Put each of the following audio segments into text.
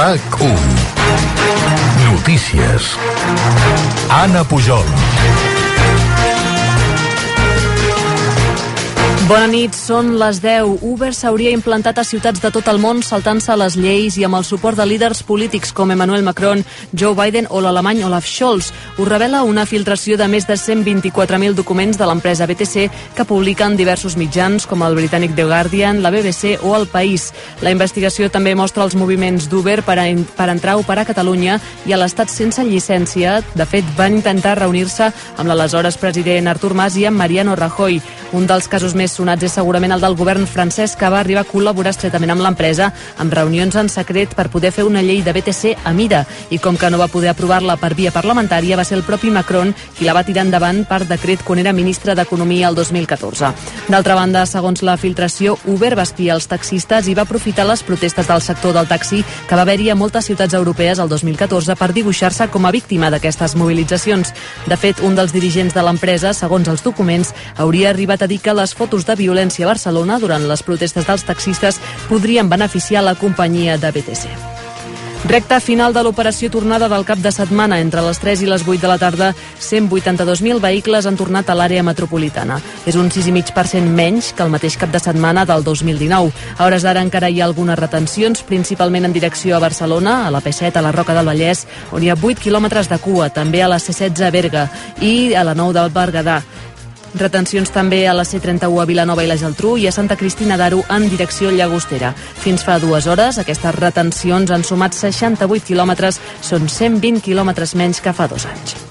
RAC1 Notícies. Anna Pujol Bona nit, són les 10. Uber s'hauria implantat a ciutats de tot el món saltant-se les lleis i amb el suport de líders polítics com Emmanuel Macron, Joe Biden o l'alemany Olaf Scholz. Ho revela una filtració de més de 124.000 documents de l'empresa BTC que publiquen diversos mitjans com el britànic The Guardian, la BBC o El País. La investigació també mostra els moviments d'Uber per, a, per entrar a operar a Catalunya i a l'Estat sense llicència. De fet, van intentar reunir-se amb l'aleshores president Artur Mas i amb Mariano Rajoy. Un dels casos més sonats és segurament el del govern francès que va arribar a col·laborar estretament amb l'empresa amb reunions en secret per poder fer una llei de BTC a mida i com que no va poder aprovar-la per via parlamentària va ser el propi Macron qui la va tirar endavant per decret quan era ministre d'Economia el 2014. D'altra banda, segons la filtració, Uber va espiar els taxistes i va aprofitar les protestes del sector del taxi que va haver-hi a moltes ciutats europees el 2014 per dibuixar-se com a víctima d'aquestes mobilitzacions. De fet, un dels dirigents de l'empresa, segons els documents, hauria arribat a dir que les fotos de violència a Barcelona durant les protestes dels taxistes podrien beneficiar la companyia de BTC. Recta final de l'operació tornada del cap de setmana. Entre les 3 i les 8 de la tarda, 182.000 vehicles han tornat a l'àrea metropolitana. És un 6,5% menys que el mateix cap de setmana del 2019. A hores d'ara encara hi ha algunes retencions, principalment en direcció a Barcelona, a la P7, a la Roca del Vallès, on hi ha 8 quilòmetres de cua, també a la C16 a Berga i a la 9 del Berguedà. Retencions també a la C31 a Vilanova i la Geltrú i a Santa Cristina d'Aro en direcció Llagostera. Fins fa dues hores, aquestes retencions han sumat 68 quilòmetres, són 120 quilòmetres menys que fa dos anys.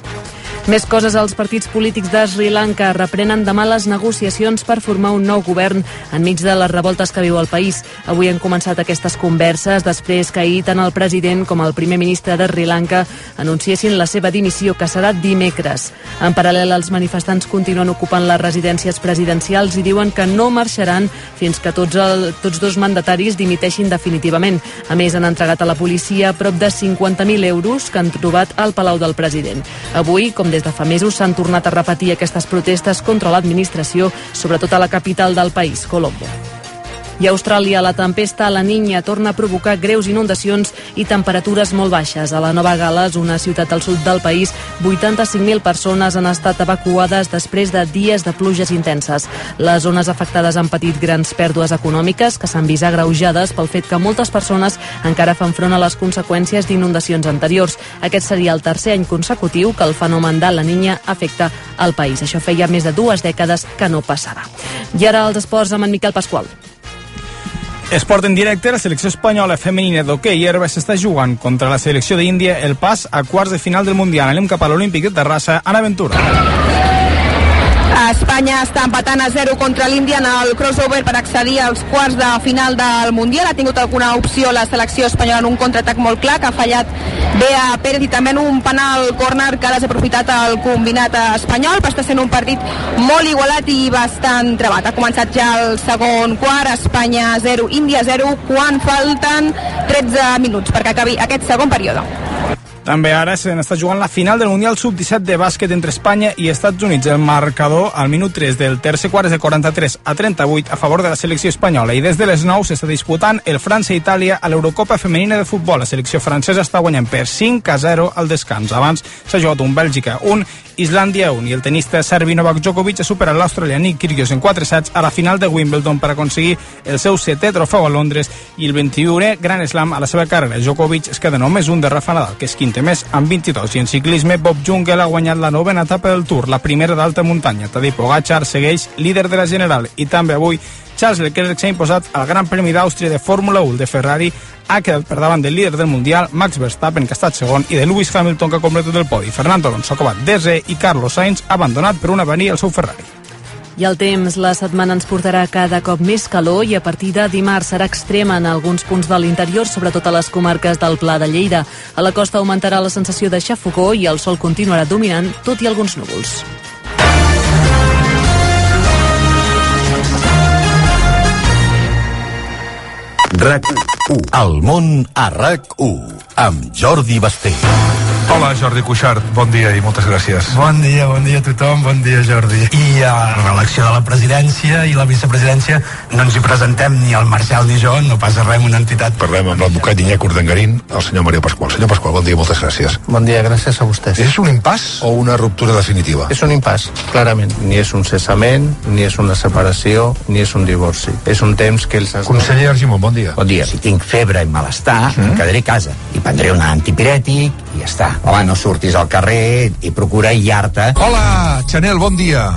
Més coses, els partits polítics de Sri Lanka reprenen demà les negociacions per formar un nou govern enmig de les revoltes que viu el país. Avui han començat aquestes converses després que ahir tant el president com el primer ministre de Sri Lanka anunciessin la seva dimissió, que serà dimecres. En paral·lel, els manifestants continuen ocupant les residències presidencials i diuen que no marxaran fins que tots, el, tots dos mandataris dimiteixin definitivament. A més, han entregat a la policia prop de 50.000 euros que han trobat al Palau del President. Avui, com des de fa mesos s'han tornat a repetir aquestes protestes contra l'administració, sobretot a la capital del país, Colombo. I a Austràlia, la tempesta a la Niña torna a provocar greus inundacions i temperatures molt baixes. A la Nova Gales, una ciutat al sud del país, 85.000 persones han estat evacuades després de dies de pluges intenses. Les zones afectades han patit grans pèrdues econòmiques que s'han vist agreujades pel fet que moltes persones encara fan front a les conseqüències d'inundacions anteriors. Aquest seria el tercer any consecutiu que el fenomen de la Niña afecta al país. Això feia més de dues dècades que no passava. I ara els esports amb en Miquel Pasqual. Esport en directe, la selecció espanyola femenina d'hoquei herba s'està jugant contra la selecció d'Índia el pas a quarts de final del Mundial. Anem cap a l'Olímpic de Terrassa, en aventura. Espanya està empatant a 0 contra l'Índia en el crossover per accedir als quarts de final del Mundial. Ha tingut alguna opció la selecció espanyola en un contraatac molt clar que ha fallat bé a Pérez i també en un penal corner que ha desaprofitat el combinat espanyol. Està sent un partit molt igualat i bastant trebat. Ha començat ja el segon quart, Espanya 0, Índia 0, quan falten 13 minuts perquè acabi aquest segon període. També ara se n'està jugant la final del Mundial Sub-17 de bàsquet entre Espanya i Estats Units. El marcador al minut 3 del tercer quart és de 43 a 38 a favor de la selecció espanyola i des de les 9 s'està disputant el França-Itàlia a l'Eurocopa femenina de futbol. La selecció francesa està guanyant per 5 a 0 al descans. Abans s'ha jugat un Bèlgica 1, Islàndia 1 i el tenista serbi Novak Djokovic ha superat l'australià Nick Kyrgios en 4 sets a la final de Wimbledon per aconseguir el seu setè trofeu a Londres i el 21è Grand Slam a la seva carrera. Djokovic es queda només un de Rafa Nadal, que és quinta més amb 22. I en ciclisme, Bob Jungel ha guanyat la novena etapa del Tour, la primera d'alta muntanya. Tadej Pogacar segueix líder de la General i també avui Charles Leclerc s'ha imposat al Gran Premi d'Àustria de Fórmula 1 de Ferrari ha quedat per davant del líder del Mundial, Max Verstappen, que ha estat segon, i de Lewis Hamilton, que ha completat el podi. Fernando Alonso ha acabat desè i Carlos Sainz ha abandonat per una avaria el seu Ferrari. I el temps, la setmana ens portarà cada cop més calor i a partir de dimarts serà extrema en alguns punts de l'interior, sobretot a les comarques del Pla de Lleida. A la costa augmentarà la sensació de xafogó i el sol continuarà dominant, tot i alguns núvols. RAC 1. El món a RAC 1 amb Jordi Basté. Hola, Jordi Cuixart, bon dia i moltes gràcies. Bon dia, bon dia a tothom, bon dia Jordi. I a l'elecció de la presidència i la vicepresidència no ens hi presentem ni el Marcel ni jo, no passa res, una entitat. Parlem amb l'advocat Iñak Urdangarín, el senyor Mario Pasqual. Senyor Pasqual, bon dia, moltes gràcies. Bon dia, gràcies a vostès. És un impàs o una ruptura definitiva? És un impàs, clarament. Ni és un cessament, ni és una separació, ni és un divorci. És un temps que els... Conseller Argimon, bon dia. Bon dia, si tinc febre i malestar, mm. em quedaré a casa i prendré un antipirètic i ja està. Home, no surtis al carrer i procura aïllar-te. Hola, Chanel, bon dia.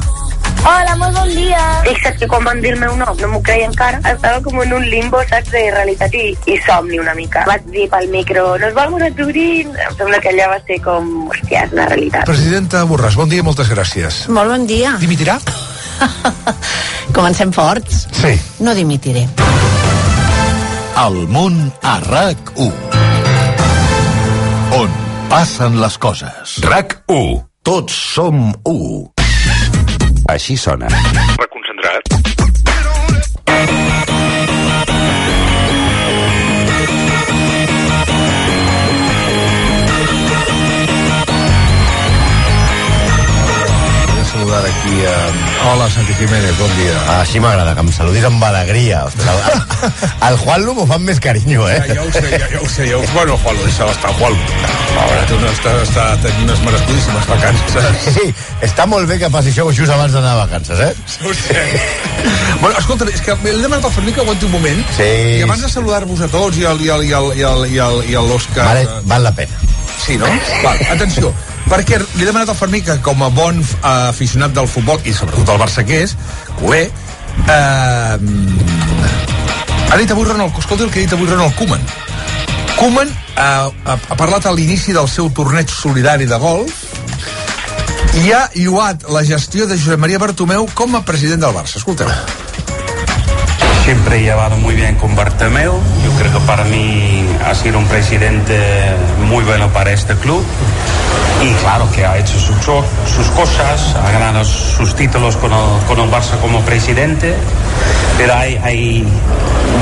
Hola, molt bon dia. Fixa't que quan van dir el meu nom no m'ho creia encara. Estava com en un limbo, saps, de realitat i, i somni una mica. Vaig dir pel micro, nos vamos a Turín. Em sembla que allà va ser com, hòstia, és una realitat. Presidenta Borràs, bon dia i moltes gràcies. Molt bon dia. Dimitirà? Comencem forts. Sí. No dimitiré. El món a RAC1 On passen les coses RAC 1. Tots som u Així sona. Voy a a... Hola, Santi Jiménez, bon dia. Així m'agrada, que em saludis amb alegria. Ostres, el, el Juanlu m'ho fan més carinyo, eh? Ja, ja ho sé, ja, ja ho sé. Ja ho... Bueno, Juanlo, deixa estar, Juanlo. Pobre, tu no està, està tenint unes merecidíssimes vacances. Sí, està molt bé que passi això just abans d'anar a vacances, eh? Ho sé. bueno, escolta, és que l'he demanat al Fermí que aguanti un moment. Sí. I abans de saludar-vos a tots i al- i al- i al- i al- i al- i a l'Òscar... Vale, val la pena. Sí, no? Val, atenció, perquè li he demanat al Fermí que com a bon eh, aficionat del futbol, i sobretot el Barça que és, culer, eh, ha dit avui Ronald, escolta el que ha dit avui Ronald Koeman. Koeman eh, ha, ha parlat a l'inici del seu torneig solidari de golf i ha lloat la gestió de Josep Maria Bartomeu com a president del Barça. Escolteu. Siempre he llevado muy bien con Bartomeu. Yo creo que para mí ha sido un presidente muy bueno para este club. Y claro que ha hecho sus, sus cosas, ha ganado sus títulos con el, con el Barça como presidente. Pero hay, hay,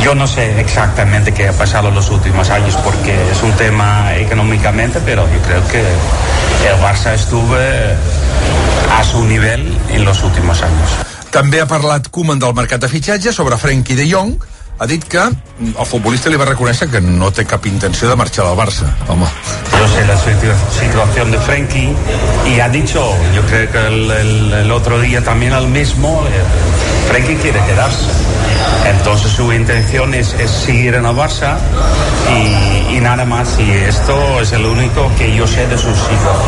yo no sé exactamente qué ha pasado en los últimos años porque es un tema económicamente, pero yo creo que el Barça estuvo a su nivel en los últimos años. També ha parlat Koeman del mercat de fitxatge sobre Frenkie de Jong. Ha dit que el futbolista li va reconèixer que no té cap intenció de marxar del Barça. Home, Yo sé la situ- situación de Frenkie y ha dicho, yo creo que el, el- el otro día también al mismo, eh, Frenkie quiere quedarse. Entonces su intención es, es seguir en el Barça y, y nada más. Y esto es el único que yo sé de sus hijos.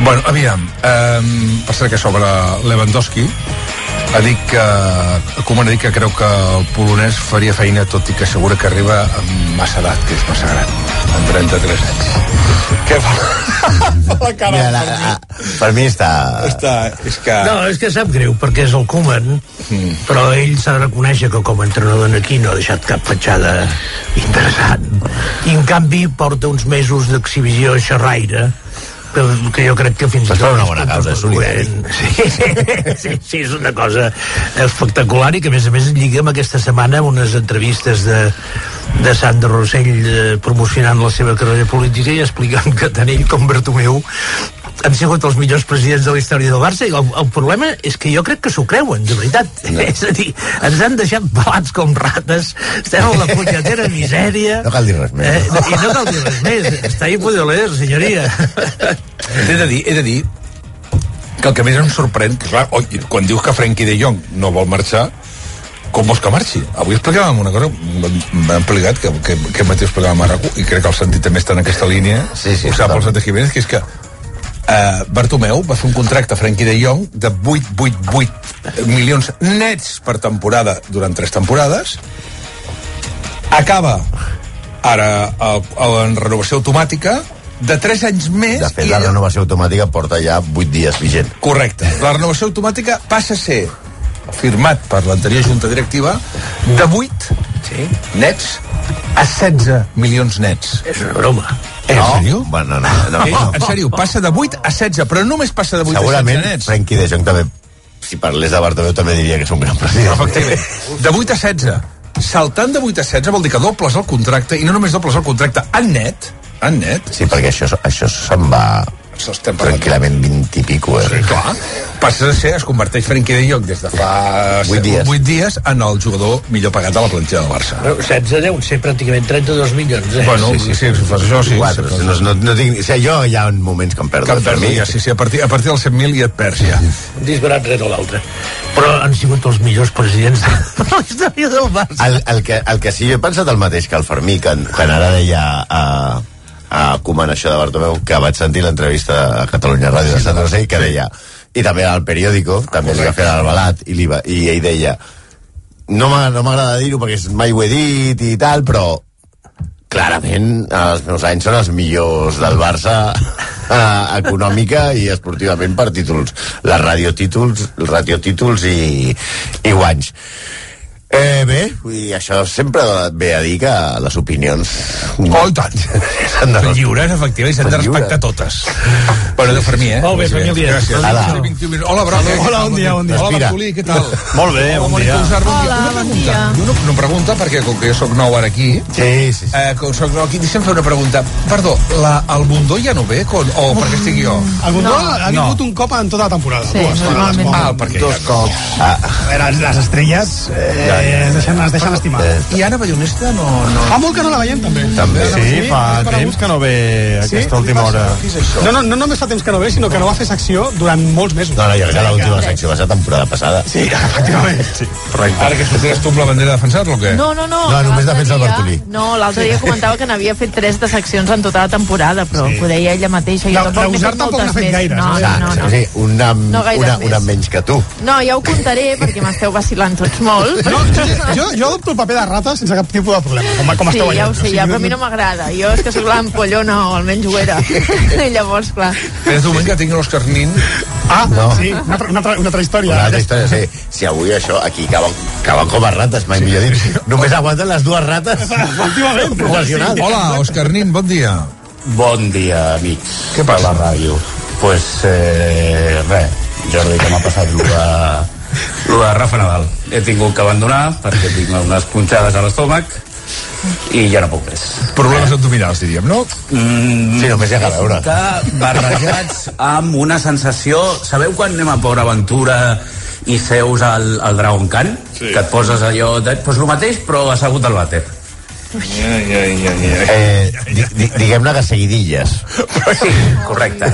Bueno, aviam, um, per cert que sobre Lewandowski ha dit que Koeman ha dit que creu que el polonès faria feina tot i que assegura que arriba amb massa edat, que és massa gran amb 33 anys què fa? la cara Mira, la, la, per mi està... està, és que No, és que sap greu, perquè és el Koeman, mm. però ell s'ha de reconèixer que com a entrenador aquí no ha deixat cap fatxada interessant. I en canvi porta uns mesos d'exhibició xerraire, que, que jo crec que fins és per una bona causa, solidari. Sí, sí, sí, és una cosa espectacular i que a més a més lliga amb aquesta setmana unes entrevistes de, de Sandro Rossell eh, promocionant la seva carrera política i explicant que tant ell com Bartomeu han sigut els millors presidents de la història del Barça i el, el problema és que jo crec que s'ho creuen, de veritat. No. És a dir, ens han deixat pelats com rates, estem en la punyetera misèria... No cal dir res més. Eh, I no cal dir res més. Està ahí puede leer, senyoria. he de dir, he de dir que el que més em sorprèn que clar, oi, quan dius que Frenkie de Jong no vol marxar com vols que marxi? Avui explicàvem una cosa, m'ha explicat, que, que, que matí explicàvem a RAC1, i crec que el sentit també està en aquesta línia, Sí, sí, ho sap el. Santi Jiménez, que és que eh, Bartomeu va fer un contracte a Frenkie de Jong de 8,88 milions nets per temporada durant tres temporades acaba ara en renovació automàtica de 3 anys més De fet, i la renovació automàtica porta ja 8 dies vigent. Correcte. La renovació automàtica passa a ser firmat per l'anterior junta directiva de 8 sí. nets a 16 milions nets. És una broma. Eh, no? En sèrio? Bueno, no, no. Eh, en sèrio, passa de 8 a 16, però només passa de 8 Segurament, a 16 nets. Frenkie de Jong també, si parlés de Bartomeu, també diria que és un gran president. Efectivament. De 8 a 16. Saltant de 8 a 16 vol dir que dobles el contracte, i no només dobles el contracte en net, En net? Sí, perquè això, això se'n va estem parlant. tranquil·lament 20 i pico, eh? Sí, clar. Passa a ser, es converteix Frenkie de Jong des de fa Vuit dies. 8 dies en el jugador millor pagat de la plantilla del Barça. No, 16 deuen ser pràcticament 32 milions, eh? Bueno, sí, sí, sí, si fos això, sí. Quatre, sí, no, no, no tinc, o sigui, jo hi ha moments que em perdo. Que et per perdi, mi. ja, sí, sí, a partir, a partir dels 100.000 ja et perds, ja. Un disbarat rere l'altre. Però han sigut els millors presidents de la història del Barça. El, el, que, el que sí, jo he pensat el mateix que el Fermí, que, quan ara deia a, a Koeman això de Bartomeu, que vaig sentir l'entrevista a Catalunya Ràdio de Sant Rosell, que deia, i també al periòdico, també li va fer al Balat, i, li va, i ell deia, no m'agrada dir-ho perquè mai ho he dit i tal, però clarament els meus anys són els millors del Barça eh, econòmica i esportivament per títols. La radiotítols, radiotítols i, i guanys Eh, bé, vull dir, això sempre ve a dir que les opinions... Oh, i tant. S'han de Són lliures, efectivament, i s'han de respectar totes. Bueno, de Fermí, eh? Molt bé, Fermí, dia. Gràcies. Hola. Sí, 21 minuts. Hola. Hola, bon dia, bon dia. Hola. Marcolí, què tal? Molt bé, Hola, bon dia. Usar, bon dia. Hola, Una bon pregunta. dia. Una, una pregunta, perquè com que jo sóc nou ara aquí, Sí, sí, sí. eh, com soc nou aquí, deixa'm fer una pregunta. Perdó, la, el Bundó ja no ve? Con, o perquè estic jo? El No. ha vingut un cop en tota la temporada. Sí, normalment. Ah, perquè Dos cops. Ah, A veure, les estrelles eh, deixen, es deixen estimar. eh, I Anna Ballonesta no... no... Fa molt que no la veiem, també. també. Sí, fa ha aparegut. temps que no ve Sí? aquesta última hora. No, no, no només fa temps que no ve, sinó que no va fer secció durant molts mesos. No, no, jo crec que l'última secció va ser temporada passada. Sí, efectivament. Sí. Ara que sortiràs tu amb la bandera a defensar-lo o què? No, no, no. No, només defensa el Bartolí. No, l'altre dia comentava que n'havia fet tres de seccions en tota la temporada, però sí. ho deia ella mateixa. Jo De- tampoc n'he fet tampoc moltes n'ha fet més. gaires, no, no? no, no, no. Sí, una, No una, una menys que tu. No, ja ho contaré perquè m'esteu vacilant tots molt. No, jo, jo adopto el paper de rata sense cap tipus de problema, com, com Sí, esteu ja ho veient. sé, ja, però a mi no m'agrada. Jo és que sóc l'ampollona, o almenys ho era. I llavors, clar. Espera't un moment que tinc l'Òscar Nin. Ah, No. sí, una, altra- una, altra- una altra història. Una altra història, sí. Si avui això, aquí caben, caben com a rates, mai millor dit. Només aguanten les dues rates Efectivament. professionals. Hola, Òscar Nin, bon dia. Bon dia, amics. Què passa? A la ràdio. Pues, eh, res, Jordi, que m'ha passat lo de, de Rafa Nadal. He tingut que abandonar perquè tinc unes punxades a l'estómac i ja no puc més. Problemes abdominals, diríem, no? Mm, Sí, només hi ha que veure. Que barrejats amb una sensació... Sabeu quan anem a Port Aventura i seus al, al Dragon Khan? Sí. Que et poses allò... De, pues el mateix, però assegut al vàter. Ja, ja, ja, ja. Eh, di, di, Diguem-ne que seguidilles. Sí, correcte.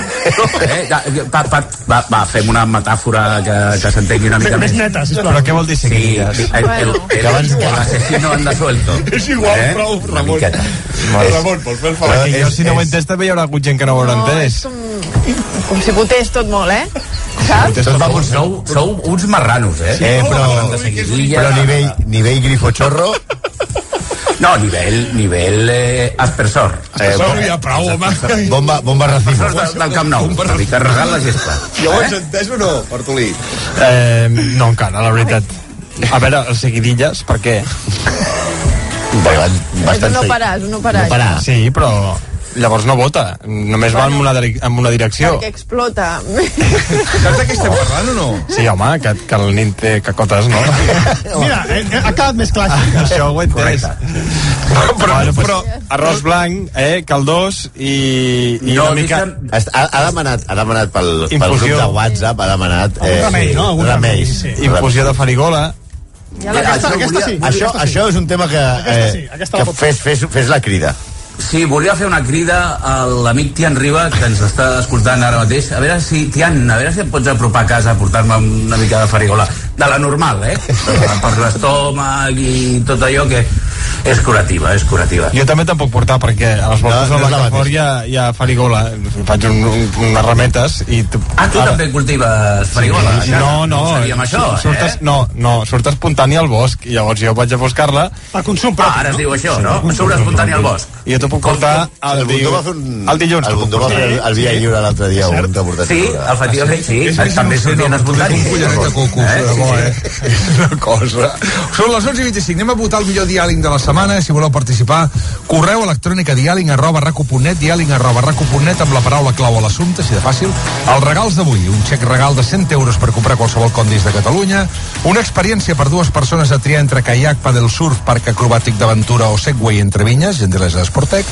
Eh, ja, pa, pa, va, va, fem una metàfora que, que s'entengui una mica Més més. neta, sisplau. Però què vol dir Sí, seguidilles? el, el, el, el, el asesino anda suelto. És igual, Eh? prou, Ramon. Ramon, vols fer el favor? Perquè jo, si no ho entès, també hi haurà hagut gent que no ho haurà entès. com, si votés tot molt, eh? Saps? Tot va funcionar. Sou, sou uns marranos, eh? Eh, però, però nivell, nivell grifochorro No, nivell, nivell eh, aspersor. eh, Sou ja prou, home. bomba, bomba racimo. Aspersor de, del Camp Nou. Una mica resant la gesta. Ja ho has entès o no, Bartolí? Eh, no encara, la veritat. A veure, els seguidilles, per què? Bastant, És bastant un no és un no parar. No parar. Sí, però llavors no vota. Només va en una, en una direcció. Perquè explota. Saps de què estem parlant o no? Sí, home, que, que el nin té cacotes, no? Mira, eh, eh, ha quedat més clar. Això ho he entès. Però, Bueno, pues, però, arròs blanc, eh, caldós i, i No, una mica... Ha, ha demanat, ha demanat pel, pel grup de WhatsApp, ha demanat... Algun remei, no? Algun remei, sí. Infusió de farigola. Ja la Aquesta, Això aquesta volia- sí. Això, aquesta sí. això és un tema que, Aquesta sí, eh, aquesta que fes, fes, fes la crida. Sí, volia fer una crida a l'amic Tian Riba, que ens està escoltant ara mateix. A veure si, Tian, a veure si et pots apropar a casa a portar-me una mica de farigola. De la normal, eh? Per l'estómac i tot allò que és curativa, és curativa. Jo també te'n puc portar perquè a les voltes No, no no, la de Blancafort hi, ha, hi ha farigola. Faig un, un, unes rametes i... Tu, Ah, tu també cultives farigola? a casa? No, no. Sabíem això, surtes, eh? No, no, surt espontani al bosc i llavors jo vaig a buscar-la Per consum Ah, propi, ara es no? diu això, no? Surt espontani al bosc. i jo t'ho puc portar el, El un... el dilluns. El Bundó va fer el, el via lliure l'altre dia. Sí, efectivament, sí. També sortien espontani. Un collaret de coco, Eh? És una cosa. Són les 11 i 25. Anem a votar el millor diàleg de la setmana. Si voleu participar, correu electrònic a dialing arroba raco.net, dialing arroba raco.net amb la paraula clau a l'assumpte, si de fàcil. Els regals d'avui, un xec regal de 100 euros per comprar qualsevol condis de Catalunya, una experiència per dues persones a triar entre caiac, padel surf, parc acrobàtic d'aventura o segway entre vinyes, gentilesa d'Esportec,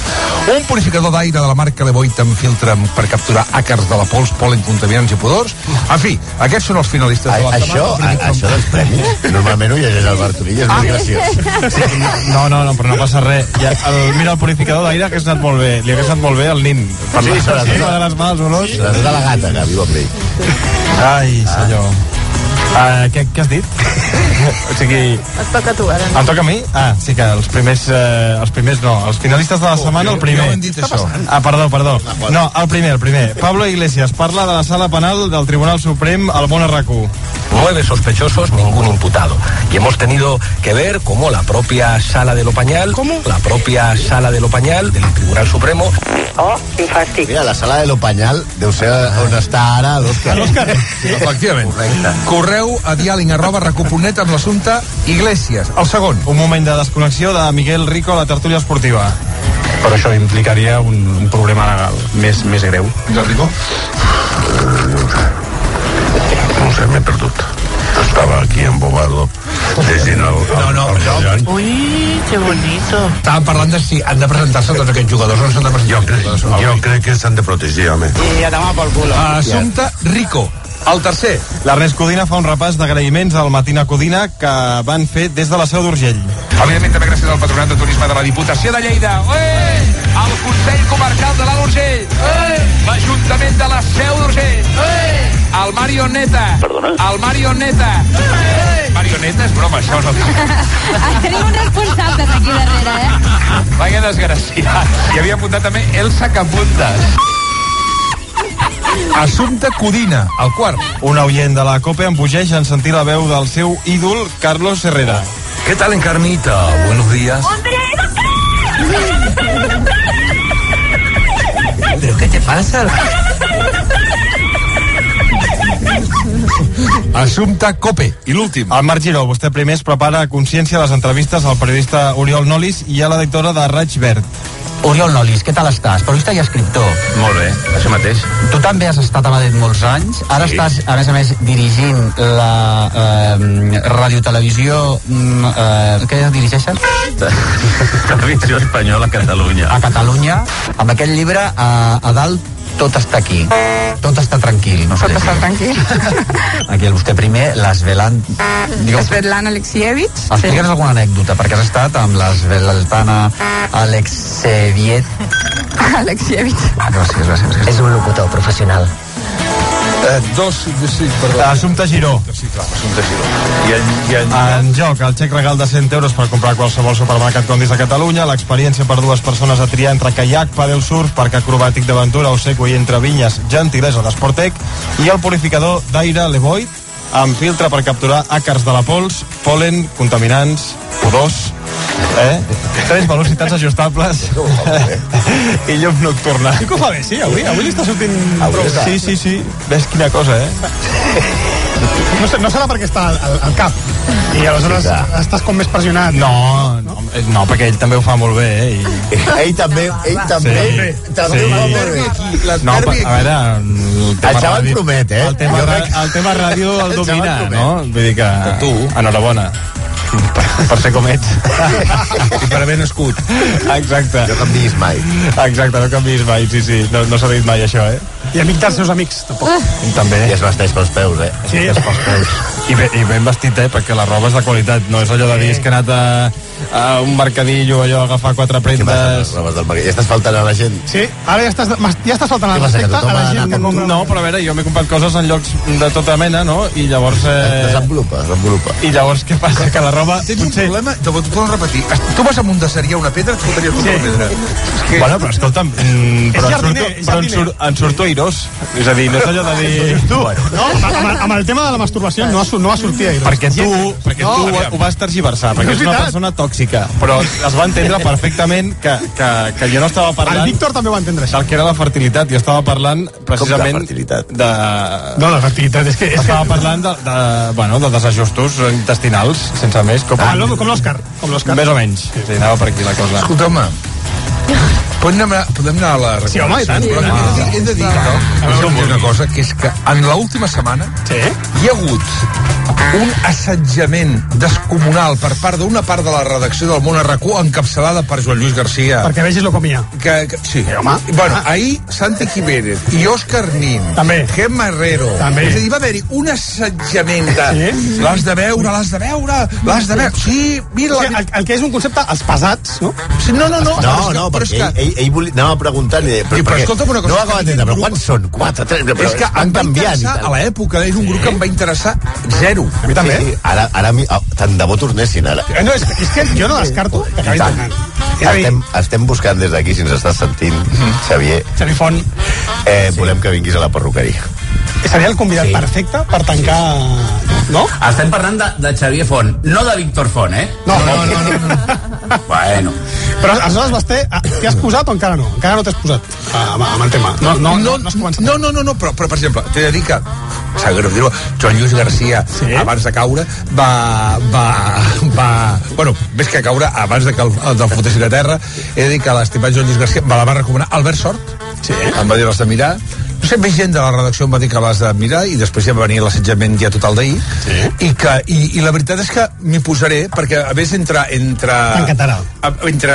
un purificador d'aire de la marca Levoit amb filtre per capturar àcars de la pols, polen, contaminants i pudors. En fi, aquests són els finalistes de la Això, a, setmana. Això dels premis, normalment ho llegeix el Bartolí, és molt graciós. Sí, no, no, no, però no passa res. Ja, el, mira, el purificador d'aire hagués anat molt bé. Li hagués anat molt bé al nin. Per Sí, la, sí, de les males olors. Sobretot a la gata, que viu amb ell. Ai, senyor. Uh, què, què has dit? o sigui, Et toca a tu, ara. em toca a mi? Ah, sí que els primers, eh, els primers no, els finalistes de la setmana, el primer. Oh, Jo dit, això. Ah, perdó, perdó. No, el primer, el primer. Pablo Iglesias parla de la sala penal del Tribunal Suprem al Món RAC1. nueve sospechosos, ningún imputado. Y hemos tenido que ver cómo la propia sala de Lopañal, la propia sala de Lopañal del Tribunal Supremo, Oh, quin fàstic. Mira, la sala de l'Opanyal deu ser on està ara l'Òscar. L'Òscar. Efectivament. Correcte. Correu a dialing arroba raco.net amb l'assumpte Iglesias. El segon. Un moment de desconnexió de Miguel Rico a la tertúlia esportiva. Però això implicaria un, un problema legal més, més greu. Miguel Rico? No sé, m'he perdut. Estava aquí embobado llegint el, el, No, no, el no. Ui, que bonito. Estàvem parlant de si han de presentar-se tots aquests jugadors o no s'han de presentar Jo, crec, jo crec que s'han de protegir, home. I a tomar pel culo. Assumpte Rico. El tercer. L'Ernest Codina fa un repàs d'agraïments al Matina Codina que van fer des de la seu d'Urgell. Evidentment també gràcies al Patronat de Turisme de la Diputació de Lleida. Ué! El Consell Comarcal de l'Alt Urgell. L'Ajuntament de la Seu d'Urgell. El Marioneta. Perdona? El Marioneta. Ué! Marioneta és broma, això no. Tenim uns responsables aquí darrere, eh? Va, que desgraciat. I havia apuntat també Elsa Capuntes. Assumpte Codina, el quart. Un oient de la COPE embogeix en sentir la veu del seu ídol, Carlos Herrera. ¿Qué tal, Encarnita? Buenos días. ¿Pero qué te pasa? Assumpte Cope. I l'últim. El Marc Giró, vostè primer es prepara a consciència les entrevistes al periodista Oriol Nolis i a la directora de Raig Verd. Oriol Nolis, què tal estàs? Periodista i escriptor. Molt bé, això mateix. Tu també has estat a Madrid molts anys. Ara Sí. estàs, a més a més, dirigint la eh, radiotelevisió... mm, Eh, què dirigeixes? Televisió Espanyola a Catalunya. A Catalunya. Amb aquest llibre, a, a dalt, tot està aquí. Tot està tranquil. No tot està tranquil. Aquí el vostè primer, l'Esvelan... Svetlana Alexievich. Explica'ns alguna anècdota, perquè has estat amb l'Esveltana Alexeviet. Alexievich. Gràcies, gràcies, gràcies. És un locutor professional. Eh, dos, sí, perdó. Assumpte Giró. Sí, clar, Assumpte Giró. I en, i en... En joc, el xec regal de 100 euros per comprar qualsevol supermercat Condis de Catalunya, l'experiència per dues persones a triar entre caiac, padel surf, parc acrobàtic d'aventura o segway entre vinyes, gentilesa d'Esportec, i el purificador d'aire Levoit, amb filtre per capturar àcars de la pols, polen, contaminants, pudors, eh? Tres velocitats ajustables i llum nocturna. Sí que ho fa bé, sí, avui, avui li està sortint Avui està. Sí, sí, sí. Ves quina cosa, eh? No, sé, no serà perquè està al, al, cap i aleshores Sí, estàs com més pressionat. No, no, no, perquè ell també ho fa molt bé, eh? I... Ell també, ell també, també ho fa molt bé. No, a veure, el tema El xaval ràdio- promet, eh? El tema, el tema ràdio el El domina, promet. no? Vull dir que... Tu. Enhorabona. Per, per ser com ets. I per haver nascut. Exacte. No canviïs mai. Exacte, no canviïs mai, sí, sí. No, no s'ha dit mai això, eh? I amic dels seus amics, tampoc. També. I es vesteix pels peus, eh? Sí. Es pels peus. I, bé, I ben vestit, eh? Perquè la roba és de qualitat. No és allò de dir és que he anat a, a un mercadillo, allò, agafar quatre amb robes del? Ja estàs faltant a la gent? Sí, ara ja estàs, ja estàs faltant al respecte a la gent que com tu? compra... No, però a veure, jo m'he comprat coses en llocs de tota mena, no? I llavors... Eh... Desenvolupa, desenvolupa. I llavors què passa? Que la roba... Tens un problema, te ho puedo repetir. Tu vas amunt de seria una pedra, et fotries Sí. la pedra. És que... Bueno, però escolta'm, mm, però, en jardiner, surto, és però en, sur, en surto airós. És a dir, no és allò de dir... Tu, no, amb, amb, amb el tema de la masturbació no no va sortir ahir. Perquè tu, perquè No, tu ho, aviam. ho vas tergiversar, perquè No és una persona tòxica, però es va entendre perfectament que, que, que jo no estava parlant... El Víctor també va entendre això. Del que era la fertilitat, jo estava parlant precisament... Com de fertilitat? De... No, la fertilitat, és que... És Estava que... parlant de, de, bueno, de desajustos intestinals, sense més. Com, Ah, com l'Òscar. Com l'Òscar. Més o menys. Sí, anava per aquí la cosa. Escolta'm, podem anar, podem anar a la Sí, home, i tant. Però Sí, he, de, he de dir, no? He de dir una cosa, que és que en l'última setmana sí? hi ha hagut un assetjament descomunal per part d'una part de la redacció del Món RQ encapçalada per Joan Lluís Garcia. Perquè vegis lo comia. Que, que, sí, home. Bueno, ahir Santi Jiménez i Òscar Nin, També. Gemma Herrero, També. és a dir, va haver-hi un assetjament de Sí. l'has de veure, l'has de veure, l'has de veure. Sí, mira... El, el que és un concepte, els pesats, no? Sí, no, no, no. No, no, perquè ell, ell, ell volia, anava preguntant-li... Sí, però perquè escolta'm una cosa, No ho d'entendre, però quants són? Quatre, tres... Però és que i interessar, tal. a l'època, és un grup que em va interessar zero. A mi també. Sí, ara, ara oh, tant de bo tornessin ara. Eh, No, és, és que jo no descarto que I tant. Estem, estem buscant des d'aquí, si ens estàs sentint, Xavier, Xavi Font eh, volem que vinguis a la perruqueria. Seria el convidat Sí. perfecte per tancar... No? Estem parlant de, de Xavier Font, no de Víctor Font, eh? No, no, no. no, no. Bueno, Però aleshores, Basté, ah, t'hi has posat o encara no? Encara no t'has posat ah, amb, amb el tema. No, no, no, no començat. No, no, no, no però, però per exemple, t'he de dir que sap greu dir-ho, Joan Lluís Garcia Sí. abans de caure va, va, va bueno, més que caure abans de que el, el del fotessin a terra he de dir que l'estimat Joan Lluís Garcia me la va recomanar Albert Sort Sí. em va dir l'has de mirar no més gent de la redacció em va dir que l'has de mirar i després ja va venir l'assetjament ja total d'ahir Sí. i, que, i, i la veritat és que m'hi posaré perquè a més entre entre, a- entre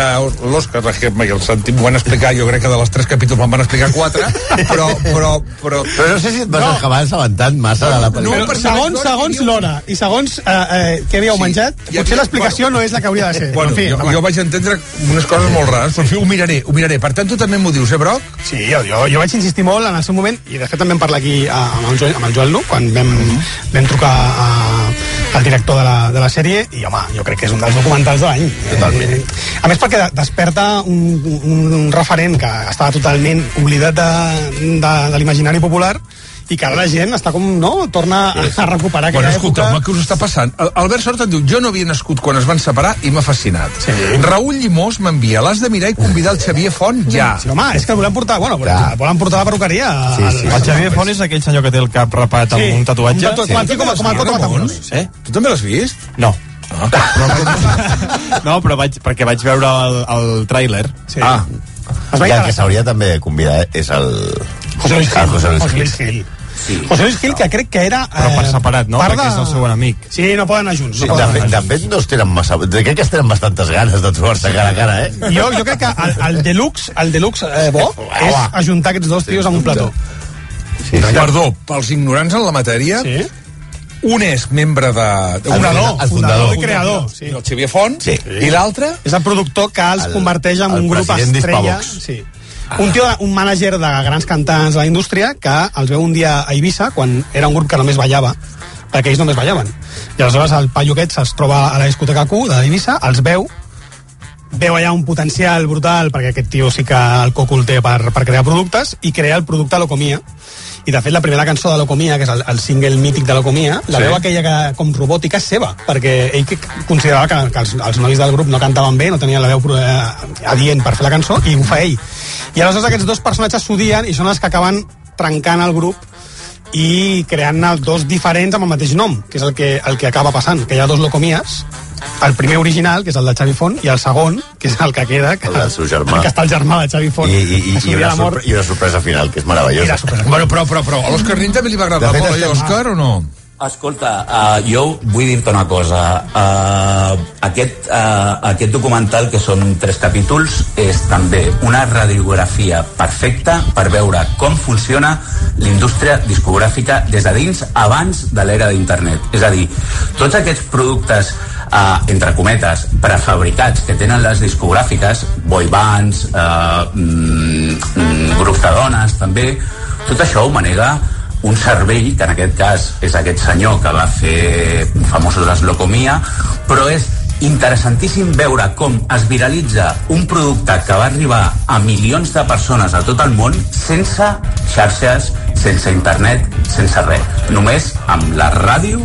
l'Òscar, la Gemma i el Santi m'ho van explicar, jo crec que de les tres capítols me'n van explicar quatre però, però, però, Però no sé si et vas No. acabar assabentant massa de la No, pel·lícula. Però per segons, segons l'hora i segons eh, eh, què havíeu Sí. menjat, I potser l'explicació bueno. no és la que hauria de ser. Bueno, en fi, jo, home. jo vaig entendre unes coses molt rares, però en fi, ho miraré, ho miraré. Per tant, tu també m'ho dius, eh, Broc? Sí, jo, jo, jo vaig insistir molt en el seu moment, i de fet també en parlar aquí a, amb, el Joel, amb el Joel Nu, quan vam, vam trucar a, al director de la, de la sèrie, i home, jo crec que és un dels documentals de l'any. Totalment. Eh, a més perquè de- desperta un, un, un referent que estava totalment oblidat de, de, de l'imaginari popular, i que ara la gent està com, no?, torna a, a recuperar Bueno, aquella escolta, època. home, què us està passant? Albert Sort em diu, jo no havia nascut quan es van separar i m'ha fascinat. Sí. Raül Llimós m'envia, l'has de mirar i convidar el Xavier Font ja. Sí, home, és que volem portar, bueno, el volen portar la perruqueria. Sí, al- sí. El Xavier Font és aquell senyor que té el cap rapat amb Sí, un tatuatge? un tatu- com el- com el- com el Coto Matamoros. Eh? Tu també l'has vist? No. No, però vaig, perquè vaig veure el, el tràiler. Sí. Ah, I el que s'hauria també de convidar és el... José Luis Gil. José Luis José Luis Gil. Gil. sí. José Luis Gil, que crec que era... Però per separat, no? Perquè és el seu enemic. Sí, no poden anar junts. Sí, no de, poden fet, de fet, no es tenen massa... De crec que es tenen bastantes ganes de trobar-se cara a cara, eh? Jo, jo crec que el, el deluxe, el deluxe eh, bo és ajuntar aquests dos tios en un plató. Sí, sí. perdó, pels ignorants en la matèria, Sí? Un és membre de... El un Fundador, el fundador fundador. i creador. Sí. el Xavier Font, Sí. i l'altre... És el productor que els El- converteix en el un grup estrella. Sí. Un tio, un mànager de grans cantants de la indústria que els veu un dia a Eivissa quan era un grup que només ballava perquè ells només ballaven. I aleshores el paio aquest se'ls troba a la discoteca Q de Eivissa, els veu, veu allà un potencial brutal perquè aquest tio sí que el coco el té per, per crear productes i crea el producte Locomia i de fet la primera cançó de Locomia que és el, el single mític de Locomia la Sí. veu aquella que, com robòtica és seva perquè ell que considerava que, que els, els nois del grup no cantaven bé, no tenien la veu eh, adient per fer la cançó i ho fa ell i aleshores aquests dos personatges s'odien i són els que acaben trencant el grup i creant dos diferents amb el mateix nom, que és el que, el que acaba passant, que hi ha dos locomies, el primer original, que és el de Xavi Font, i el segon, que és el que queda, que, El del seu germà. el que està el germà de Xavi Font, I, i, i, i, una mort. sorpre I una sorpresa final, que és meravellosa. Bueno, però, però, però, a l'Òscar Nin també li va agradar De fet, molt, estem- Òscar, o no? Escolta, uh, jo vull dir-te una cosa. Uh, aquest, uh, aquest documental, que són tres capítols, és també una radiografia perfecta per veure com funciona l'indústria discogràfica des de dins abans de l'era d'internet. És a dir, tots aquests productes uh, entre cometes, prefabricats que tenen les discogràfiques, boy bands, uh, mm, mm, grups de dones també, tot això ho manega un cervell, que en aquest cas és aquest senyor que va fer famosos els Locomia, però és interessantíssim veure com es viralitza un producte que va arribar a milions de persones a tot el món sense xarxes sense internet, sense res, només amb la ràdio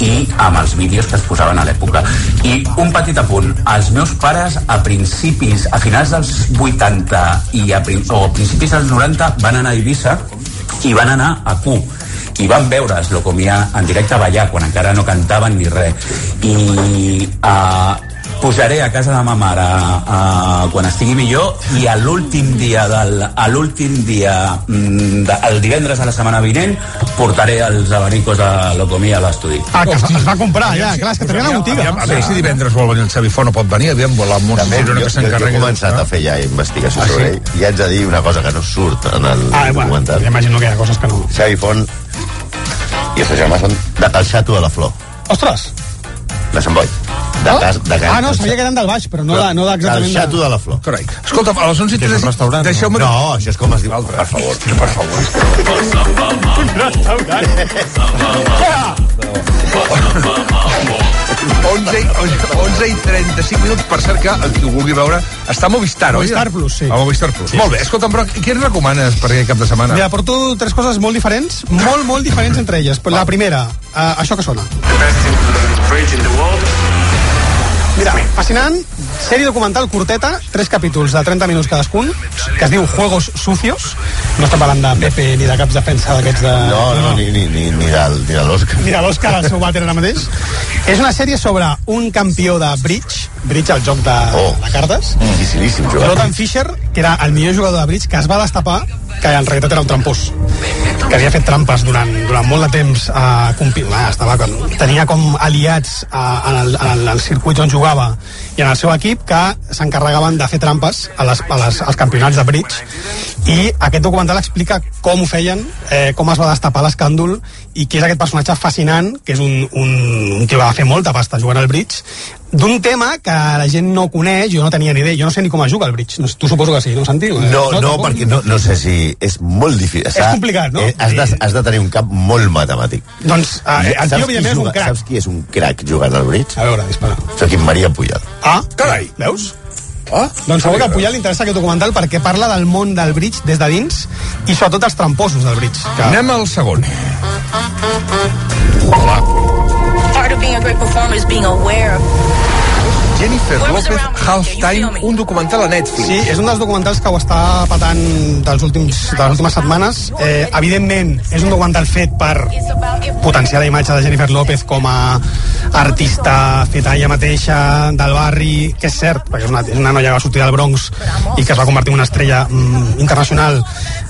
i amb els vídeos que es posaven a l'època. I un petit apunt, els meus pares a principis, a finals dels 80 i a, o a principis dels 90 van anar a Eivissa i van anar a Q. I van veure Slocomia en directe ballar quan encara no cantaven ni res. I uh, pujaré a casa de ma mare uh, quan estigui millor i a l'últim dia del, a l'últim dia mm, de, el divendres de la setmana vinent portaré els abanicos de Locomia a l'estudi Ah, que es, es va comprar, ja, clar, és que tenia la botiga. Aviam, a veure si divendres vol venir el Xavi Font o pot venir, aviam, vol la Montse També, jo, que jo he començat a fer ja investigació Ah, sobre sí? ell i haig de dir una cosa que no surt en el Ah, bueno, documental. imagino que hi ha coses que no. Xavi Font i el seu germà són de Calxato de la Flor, Ostres! de Sant Boi. De, cas, de cas, Ah, no, sabia que eren del baix, però no, de, no de exactament... Calxato de la Flor. Carai. Escolta, a les 11 i Que és un 3... restaurant, Deixeu-me... no? No, això és com es diu. Per favor, per favor. Un 11, i- 11 i 35 minuts, per cert que el qui ho vulgui veure està a Movistar, oi? Movistar Plus, sí. A Movistar Plus. Sí, Molt bé, escolta'm, però què ens recomanes per aquest cap de setmana? Mira, porto tres coses molt diferents, molt, molt diferents entre elles. La primera, uh, això que sona. Mira, fascinant, sèrie documental curteta, tres capítols de 30 minuts cadascun, que es diu Juegos Sucios. No estem parlant de Pepe ni de caps defensa d'aquests de... No, no, ni, ni, ni, ni del, ni de l'Òscar. Mira l'Òscar al seu vàter ara mateix. És una sèrie sobre un campió de bridge, bridge al joc de, oh. de cartes. Dificilíssim jugar. Jordan Fisher, que era el millor jugador de bridge, que es va destapar que en realitat era un trampós que havia fet trampes durant, durant molt de temps a compi... ah, estava, tenia com aliats a, en, el, en el, el circuit on jugava i en el seu equip que s'encarregaven de fer trampes a les, a les, als campionats de bridge. I aquest documental explica com ho feien, eh, com es va destapar l'escàndol i qui és aquest personatge fascinant, que és un, un, un que va fer molta pasta jugant al bridge, d'un tema que la gent no coneix, jo no tenia ni idea, jo no sé ni com es juga al bridge, no, tu suposo que sí, no, Santi? No, no, tampoc? perquè no, no sé si és molt difícil. És complicat, no? Eh, has, de, has de tenir un cap molt matemàtic. Doncs eh, el Saps tio, qui evidentment, és un crac. Saps qui és un crac jugant al bridge? A veure, dispara. Joaquim Maria Puyal. Ah, carai, veus? Ah, doncs segur que a Puyal li interessa aquest documental perquè parla del món del bridge des de dins i sobretot els tramposos del bridge. Que... Anem al segon. Part Jennifer López Halftime, un documental a Netflix. Sí, és un dels documentals que ho està patant dels últims, de les últimes setmanes. Eh, evidentment, és un documental fet per potenciar la imatge de Jennifer López com a artista feta ella mateixa del barri, que és cert, perquè és una, és una noia que va sortir del Bronx i que es va convertir en una estrella mm, internacional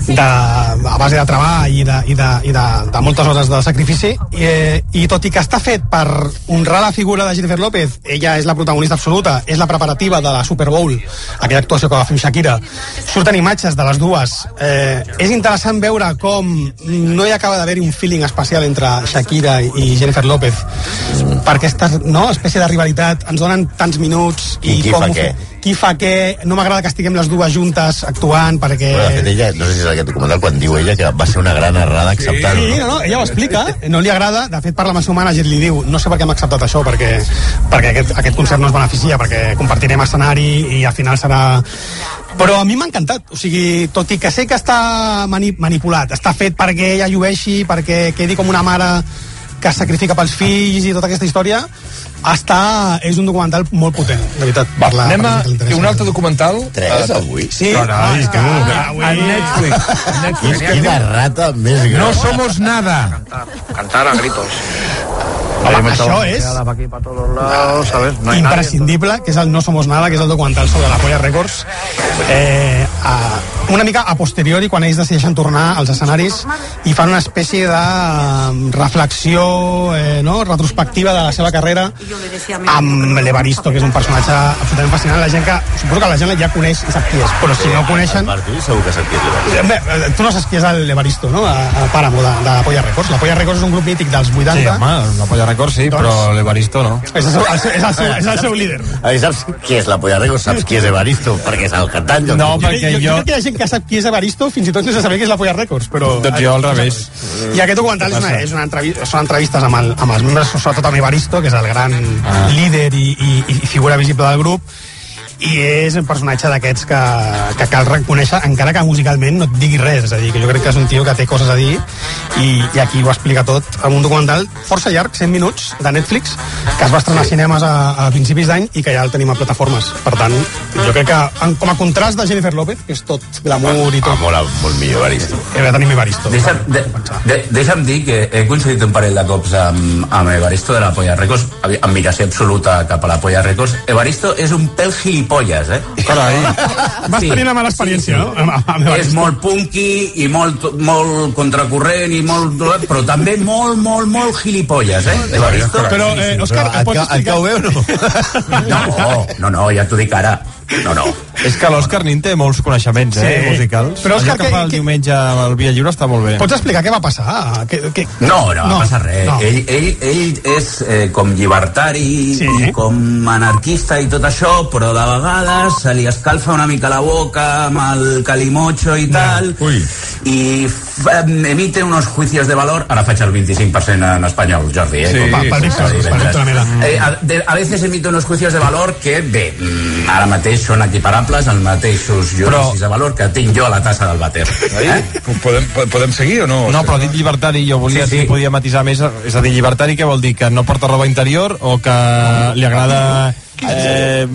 de, a base de treball i de, i de, i de, de moltes hores de sacrifici. I, eh, i tot i que està fet per honrar la figura de Jennifer López ella és la protagonista absoluta, és la preparativa de la Super Bowl, aquella actuació que va fer Shakira surten imatges de les dues. Eh, és interessant veure com no hi acaba d'haver-hi un feeling especial entre Shakira i Jennifer López per aquesta no, espècie de rivalitat ens donen tants minuts i, I qui com què? Qui fa què? No m'agrada que estiguem les dues juntes actuant perquè Bueno, de fet, ella, no sé si és aquest documental, quan diu ella que va ser una gran errada acceptar-ho. Sí, no, no, ella ho explica, no li agrada, de fet parla amb el seu manager i li diu, no sé per què hem acceptat això, perquè, perquè aquest, aquest concert no es beneficia, perquè compartirem escenari i al final serà... Però a mi m'ha encantat, o sigui, tot i que sé que està mani manipulat, està fet perquè ella llueixi, perquè quedi com una mare que es sacrifica pels fills i tota aquesta història, està, és un documental molt potent, de veritat. Va, per la- anem per a que un altre documental. Tres, Eh, avui? Sí, Carai, ah, tu. avui- A Netflix. A Netflix. Quina rata més gran. No somos nada. Cantar a gritos. Home, això és lados, ¿sabes? No hay imprescindible, que és el No Somos Nada, que és el documental sobre la Polla Records. Eh, a, una mica a posteriori, quan ells decideixen tornar als escenaris i fan una espècie de eh, reflexió, eh, no?, retrospectiva de la seva carrera amb l'Evaristo, que és un personatge absolutament fascinant. La gent que, suposo que la gent ja coneix i sap qui és, però si no coneixen... Per tu segur que sap qui és l'Evaristo. Bé, eh, tu no saps qui és l'Evaristo, no?, a, a Páramo, de, de la Polla Records. La Polla Records és un grup mític dels 80. Sí, home, la Polla Records sí, Doncs- però l'Evaristo no. És el seu, és el seu, és el seu líder. A veure, saps qui és la Polla Rego? Saps qui és Evaristo? Perquè és el cantant. jo- No, Jo, perquè jo, jo jo... crec que hi ha gent que sap qui és Evaristo fins i tot sense saber qui és la Polla Records, però... Doncs jo al revés. I aquest documental és una, és una entrevi són entrevistes amb, el, amb els membres, sobretot amb Evaristo, que és el gran ah. líder i, i, i figura visible del grup, i és un personatge d'aquests que, que cal reconèixer encara que musicalment no et digui res. És a dir, que jo crec que és un tio que té coses a dir i, i aquí ho explica tot. Amb un documental força llarg, 100 minuts de Netflix que es va estrenar a cinemes a, a principis d'any i que ja el tenim a plataformes. Per tant, jo crec que en, com a contrast de Jennifer López que és tot glamour i tot. Ah, molt, molt millor Evaristo. Hem de tenir Evaristo. Deixa'm, de, de, deixa'm dir que he coincidit un parell de cops amb, amb Evaristo de la Polla Records, amb admiració absoluta cap a la Polla Records. Evaristo és un pèl gilipolles, eh? Carai. Vas tenir una mala experiència, no? Amb, amb És Evaristo. molt punky i molt, molt contracorrent i molt... però també molt, molt, molt gilipolles, eh? Però, eh, Òscar, pots ca- et explicar- cau bé o no? No, no, no, ja t'ho dic ara. No, no. És que l'Òscar Nin té molts coneixements, eh, Sí. musicals. Però, Òscar, Allò que que- fa el que- diumenge al Via Lliure està molt bé. Pots explicar què va passar? Que, que... No, no va passar res. no. Ell, ell, ell és eh, com llibertari sí. i com anarquista i tot això, però de vegades se li escalfa una mica la boca amb el calimocho i tal, Ui. Em- emite unos juicios de valor, ara faig el 25% en espanyol, Jordi, eh? Sí, com, pel Víctor Mera. Eh, a, de, a veces emite unos juicios de valor que, bé, mm, ara mateix són equiparables als mateixos judicis de valor que tinc jo a la tassa del vàter. Eh? Podem, podem seguir o no? No, però dit llibertari, jo volia Sí, sí, sí. sí. podia matisar més. És a dir, llibertari què vol dir? Que no porta roba interior o que li agrada eh,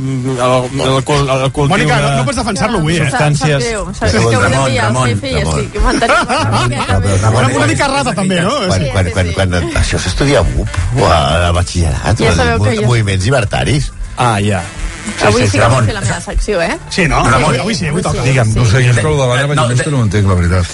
Mònica, no, no pots defensar-lo avui, eh? substàncies... Ramon, Ramon, Ramon. una mica rata, també, no? Quan, quan, quan, quan, això s'estudia a BUP o a, batxillerat, Ja o a sabeu que jo- moviments llibertaris. Ah, ja. Avui sí que Ramon. vull fer la meva secció, eh? Sí, no? Ramon. Avui, avui sí, avui toca. Digue'm, no sé, jo és que el de l'Anna No, de- no entenc, la veritat.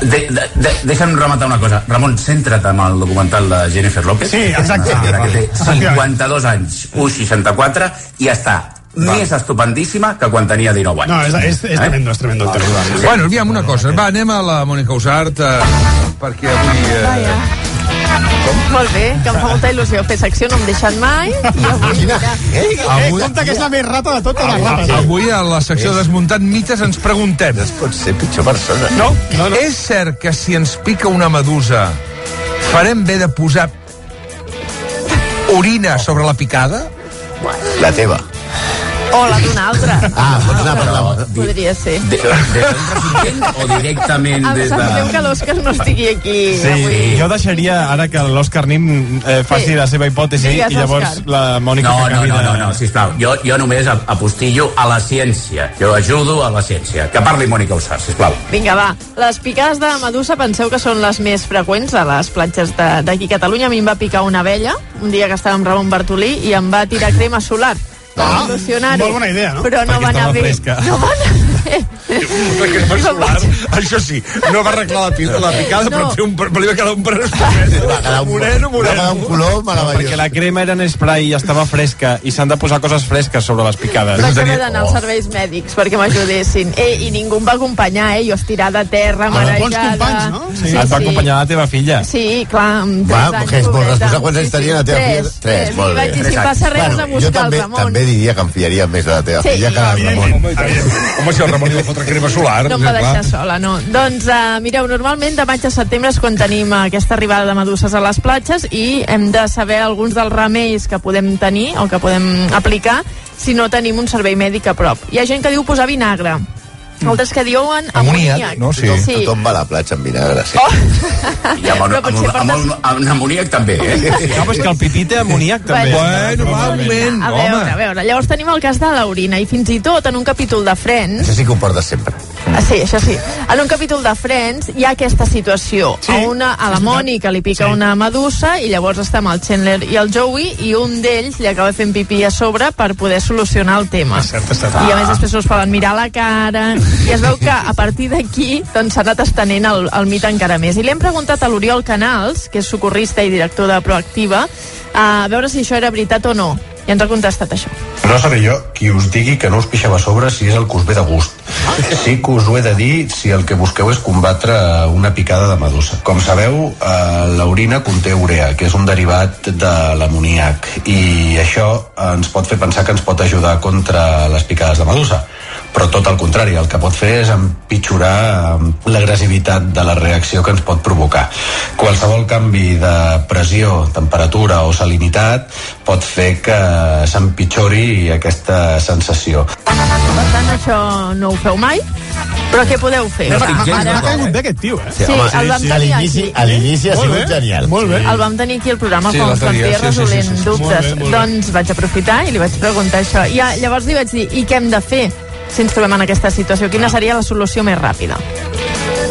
De, de, de, deixa'm rematar una cosa. Ramon, centra't en el documental de Jennifer López. Sí, exacte. Que té Efectivament. 52 anys, 1,64, i està més estupendíssima que quan tenia 19 anys. No, és, és, és tremendo, és tremendo el tema. Bueno, aviam una cosa. Va, anem a la Mònica Usart, eh, perquè avui... Eh, Molt bé, que em fa molta il·lusió fer secció, no em deixen mai, i avui, mira, Eh, compte que és la més rata de totes les rates. eh? avui a la secció Desmuntant mites ens preguntem... Pot ser pitjor persona. No, no, no. És cert que si ens pica una medusa farem bé de posar orina sobre la picada? La teva. O la d'una altra. Ah, pots anar per la... Podria ser. De, de o directament Em des sap de... greu que l'Òscar no estigui aquí Sí, avui. jo deixaria ara que l'Òscar Nin eh, faci Sí. la seva hipòtesi Digues, i llavors Òscar. la Mònica No, no, no, no, no, sisplau. Jo, jo només ap- apostillo a la ciència. Jo ajudo a la ciència. Que parli Mònica Usar, sisplau. Vinga, va. Les picades de medusa penseu que són les més freqüents a les platges de- d'aquí a Catalunya. A mi em va picar una abella un dia que estava amb Ramon Bartolí i em va tirar crema solar. Ah, solucionar-ho. molt bona idea, no? Però no Perquè va anar bé. fresca. No va anar Perquè solar, això sí, no va arreglar la, pi- la picada, però No. té un, però li va quedar un. Va un, Moreno, va quedar un moreno. color No, meravellós. perquè la crema era en spray i estava fresca i s'han de posar coses fresques sobre les picades. Vaig haver d'anar als serveis mèdics perquè m'ajudessin. Eh, I ningú em va acompanyar, eh? Jo estirada a terra, Ah, bons marejada... companys, no? Sí, Et va sí. acompanyar la teva filla. Sí, clar, amb Va, 3 anys, que és molt pobreta. responsable. Quants anys tenia la teva filla? Tres, molt I bé. vaig dir, si anys. passa res, de jo buscar també, el Ramon. també diria que em fiaria més de la teva Sí, filla que evidentment. Ramon. Home, si el Ramon li va fotre crema solar... No em va deixar sola, no. Doncs, uh, mireu, normalment de maig a setembre és quan tenim aquesta arribada de meduses a les platges i hem de saber alguns dels remeis que podem tenir o que podem aplicar si no tenim un servei mèdic a prop. Hi ha gent que diu posar vinagre, altres que diuen amoníac. no? Sí. sí. Tothom va a la platja amb vinagre, sí. I amb, amb, amb, amb, amb, amb amoníac també, eh? No, però és que el pipí té amoníac també. Bueno, va, un moment, A veure, a veure, llavors tenim el cas de l'orina i fins i tot en un capítol de Friends Això sí que ho portes sempre. Ah, sí, això sí. En un capítol de Friends hi ha aquesta situació. Sí, a, una, a la. Mònica li pica Sí. una medusa i llavors està amb el Chandler i el Joey i un d'ells li acaba fent pipí a sobre per poder solucionar el tema. És cert, és cert. I a més després es poden mirar la cara i es veu que a partir d'aquí doncs, s'ha anat estenent el, el mite encara més. I li hem preguntat a l'Oriol Canals, que és socorrista i director de Proactiva, a veure si això era veritat o no. I ens ha contestat això. No seré jo qui us digui que no us pixeu a sobre si és el que us ve de gust. Sí que us ho he de dir si el que busqueu és combatre una picada de medusa. Com sabeu, eh, l'orina conté urea, que és un derivat de l'amoníac, i això ens pot fer pensar que ens pot ajudar contra les picades de medusa. Però tot el contrari, el que pot fer és empitjorar eh, l'agressivitat de la reacció que ens pot provocar. Qualsevol canvi de pressió, temperatura o salinitat pot fer que s'empitjori aquesta sensació. Per tant, això no ho feu mai, però què podeu fer? No estic gens M'ha caigut bé aquest tio, eh? Sí, Sí, home, el vam sí, sí. A tenir l'inici, aquí. a l'inici ha Molt sigut bé, genial. molt bé. El vam tenir aquí al programa Sí, quants dia, dies sí, sí, sí, resolent sí, sí. dubtes. Molt bé, molt bé. Doncs vaig aprofitar i li vaig preguntar això. I llavors li vaig dir, i què hem de fer si ens trobem en aquesta situació? Quina seria la solució més ràpida?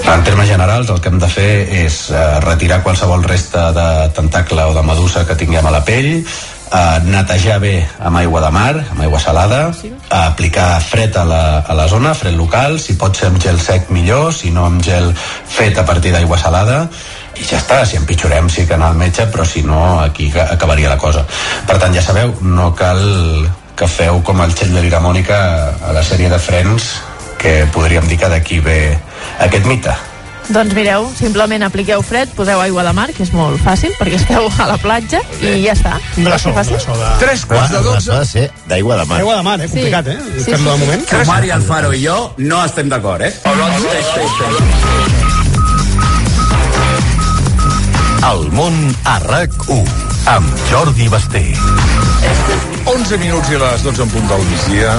En termes generals, el que hem de fer és eh, retirar qualsevol resta de tentacle o de medusa que tinguem a la pell, eh, netejar bé amb aigua de mar, amb aigua salada, aplicar fred a la, a la zona, fred local, si pot ser amb gel sec millor, si no amb gel fet a partir d'aigua salada, i ja està, si empitjorem sí que anar al metge, però si no aquí ca- acabaria la cosa. Per tant, ja sabeu, no cal que feu com el Chandler i la Mònica a la sèrie de Friends, que podríem dir que d'aquí ve aquest mite. Doncs mireu, simplement apliqueu fred, poseu aigua de mar, que és molt fàcil, perquè esteu a la platja, i ja està. Un glaçó, un Fàcil. glaçó de... Tres quarts de dotze. De ser d'aigua de mar. Aigua de mar, eh? Complicat, eh? Sí, de sí, moment. Omar i Alfaro i jo no estem d'acord, eh? El món a RAC1 amb Jordi Basté. 11 minuts i les 12 en punt del migdia.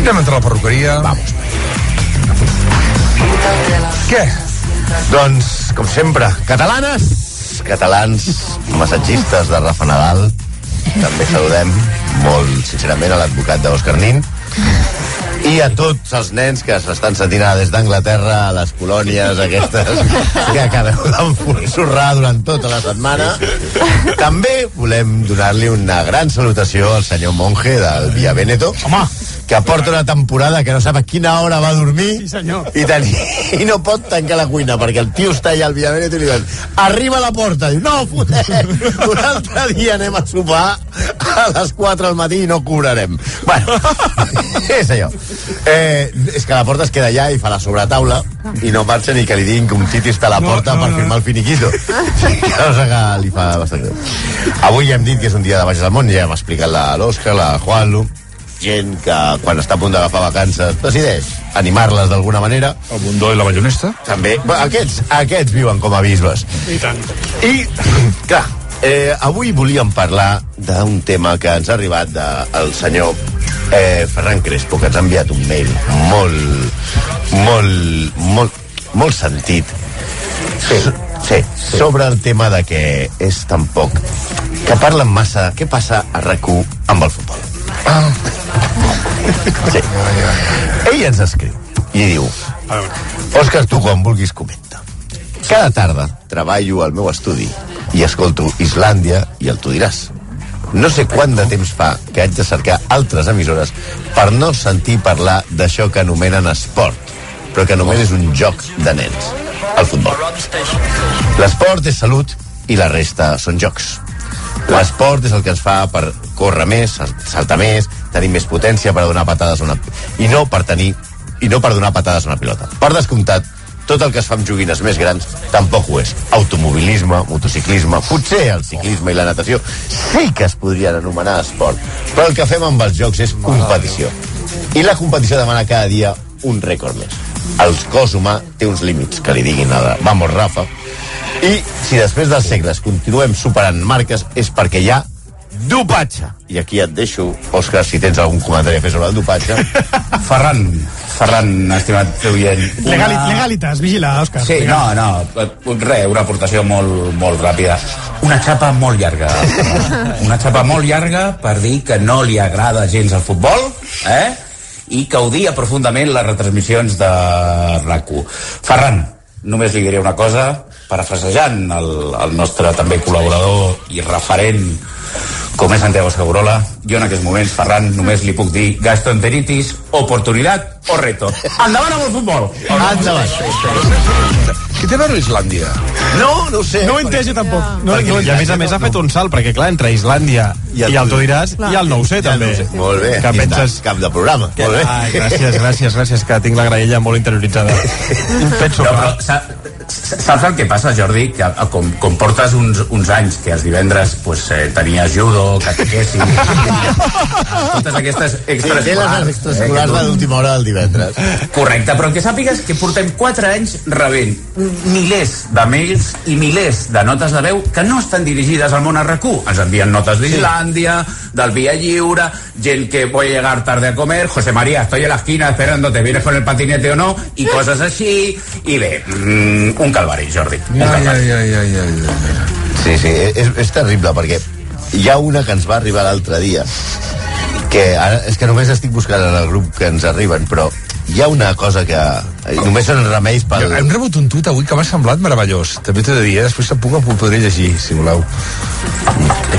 Anem a entrar a la perruqueria. Vamos. Què? Doncs, com sempre, catalanes, catalans, massatgistes de Rafa Nadal, també saludem molt sincerament a l'advocat d'Òscar Nin, i a tots els nens que s'estan sentint des d'Anglaterra a les colònies aquestes que acabeu d'ensorrar durant tota la setmana. També volem donar-li una gran salutació al senyor monge del Via Veneto. Home! Que porta una temporada que no sap a quina hora va dormir Sí, senyor. i, teni, i no pot tancar la cuina perquè el tio està allà al Via Veneto i li diuen arriba a la porta, diu no fotem un altre dia anem a sopar a les 4 del matí i no cobrarem bueno, és allò eh, és que la porta es queda allà i fa la sobretaula i no marxa ni que li diguin que un titi està a la porta no, per no. firmar el finiquito cosa que li fa bastant greu avui ja hem dit que és un dia de baixes al món ja hem explicat la l'Òscar, la Juanlu gent que quan està a punt d'agafar vacances decideix animar-les d'alguna manera El Bundó i la Ballonesta. també, Bé, aquests, aquests viuen com a bisbes I tant. i, clar, eh, avui volíem parlar d'un tema que ens ha arribat del senyor eh, Ferran Crespo, que ens ha enviat un mail molt, molt, molt, molt sentit. Sí, sí, sobre el tema de que és tan poc, que parlen massa, què passa a rac amb el futbol. Sí. Ell ens escriu i diu Òscar, tu quan vulguis comenta. Cada tarda treballo al meu estudi i escolto Islàndia i el tu diràs. No sé quant de temps fa que haig de cercar altres emissores per no sentir parlar d'això que anomenen esport, però que només és un joc de nens, el futbol. L'esport és salut i la resta són jocs. L'esport és el que ens fa per córrer més, saltar més, tenir més potència per donar patades a una... i no per tenir i no per donar patades a una pilota. Per descomptat, tot el que es fa amb joguines més grans tampoc ho és. Automobilisme, motociclisme, potser el ciclisme i la natació sí que es podrien anomenar esport, però el que fem amb els jocs és competició. I la competició demana cada dia un rècord més. El cos humà té uns límits que li diguin a la Vamos Rafa, i si després dels segles continuem superant marques és perquè hi ha dopatge. I aquí et deixo, Òscar, si tens algun comentari a fer sobre el dopatge. Ferran, Ferran, estimat oient. Legali, legalitas, vigila, Òscar. Sí, no, no, res, una aportació molt, molt ràpida. Una xapa molt llarga. Una xapa molt llarga per dir que no li agrada gens el futbol, eh? i que odia profundament les retransmissions de RAC1. Ferran, només li diré una cosa, parafrasejant el, el nostre també col·laborador i referent com és Santiago Segurola, jo en aquests moments, Ferran, només li puc dir gastroenteritis, oportunitat o reto. Endavant amb el futbol! Endavant. Què té a veure Islàndia? No, no ho sé. No ho he entès jo tampoc. No, Perquè, no ho he I a més a més ha fet un salt, perquè clar, entre Islàndia i el, i el tu diràs, i el nou sé també. Molt bé. Que I penses... Cap de programa. Que, Molt bé. ai, gràcies, gràcies, gràcies, que tinc la graella molt interioritzada. Penso No, que... però, sa- saps el que passa, Jordi? Que com, com portes uns, uns anys que els divendres pues, eh, tenies judo, catequesi, totes aquestes Sí, té les extraescolars. extraescolars de l'última hora del divendres. Correcte, però que sàpigues que portem 4 anys rebent milers de mails i milers de notes de veu que no estan dirigides al món RQ. Ens envien notes d'Islàndia, del Via Lliure, gent que voy a llegar tarde a comer, José María, estoy en la esquina esperándote, ¿vienes con el patinete o no? I coses així, i bé, mm, un calvari, Jordi. Un Ai, calvari. ai, ai, ai, ai, ai. Sí, sí, és, és terrible perquè hi ha una que ens va arribar l'altre dia que ara és que només estic buscant en el grup que ens arriben però hi ha una cosa que eh, només són remeis pel... Hem rebut un tuit avui que m'ha semblat meravellós. També t'he de dir, eh? després se'n puc, el podré llegir, si voleu.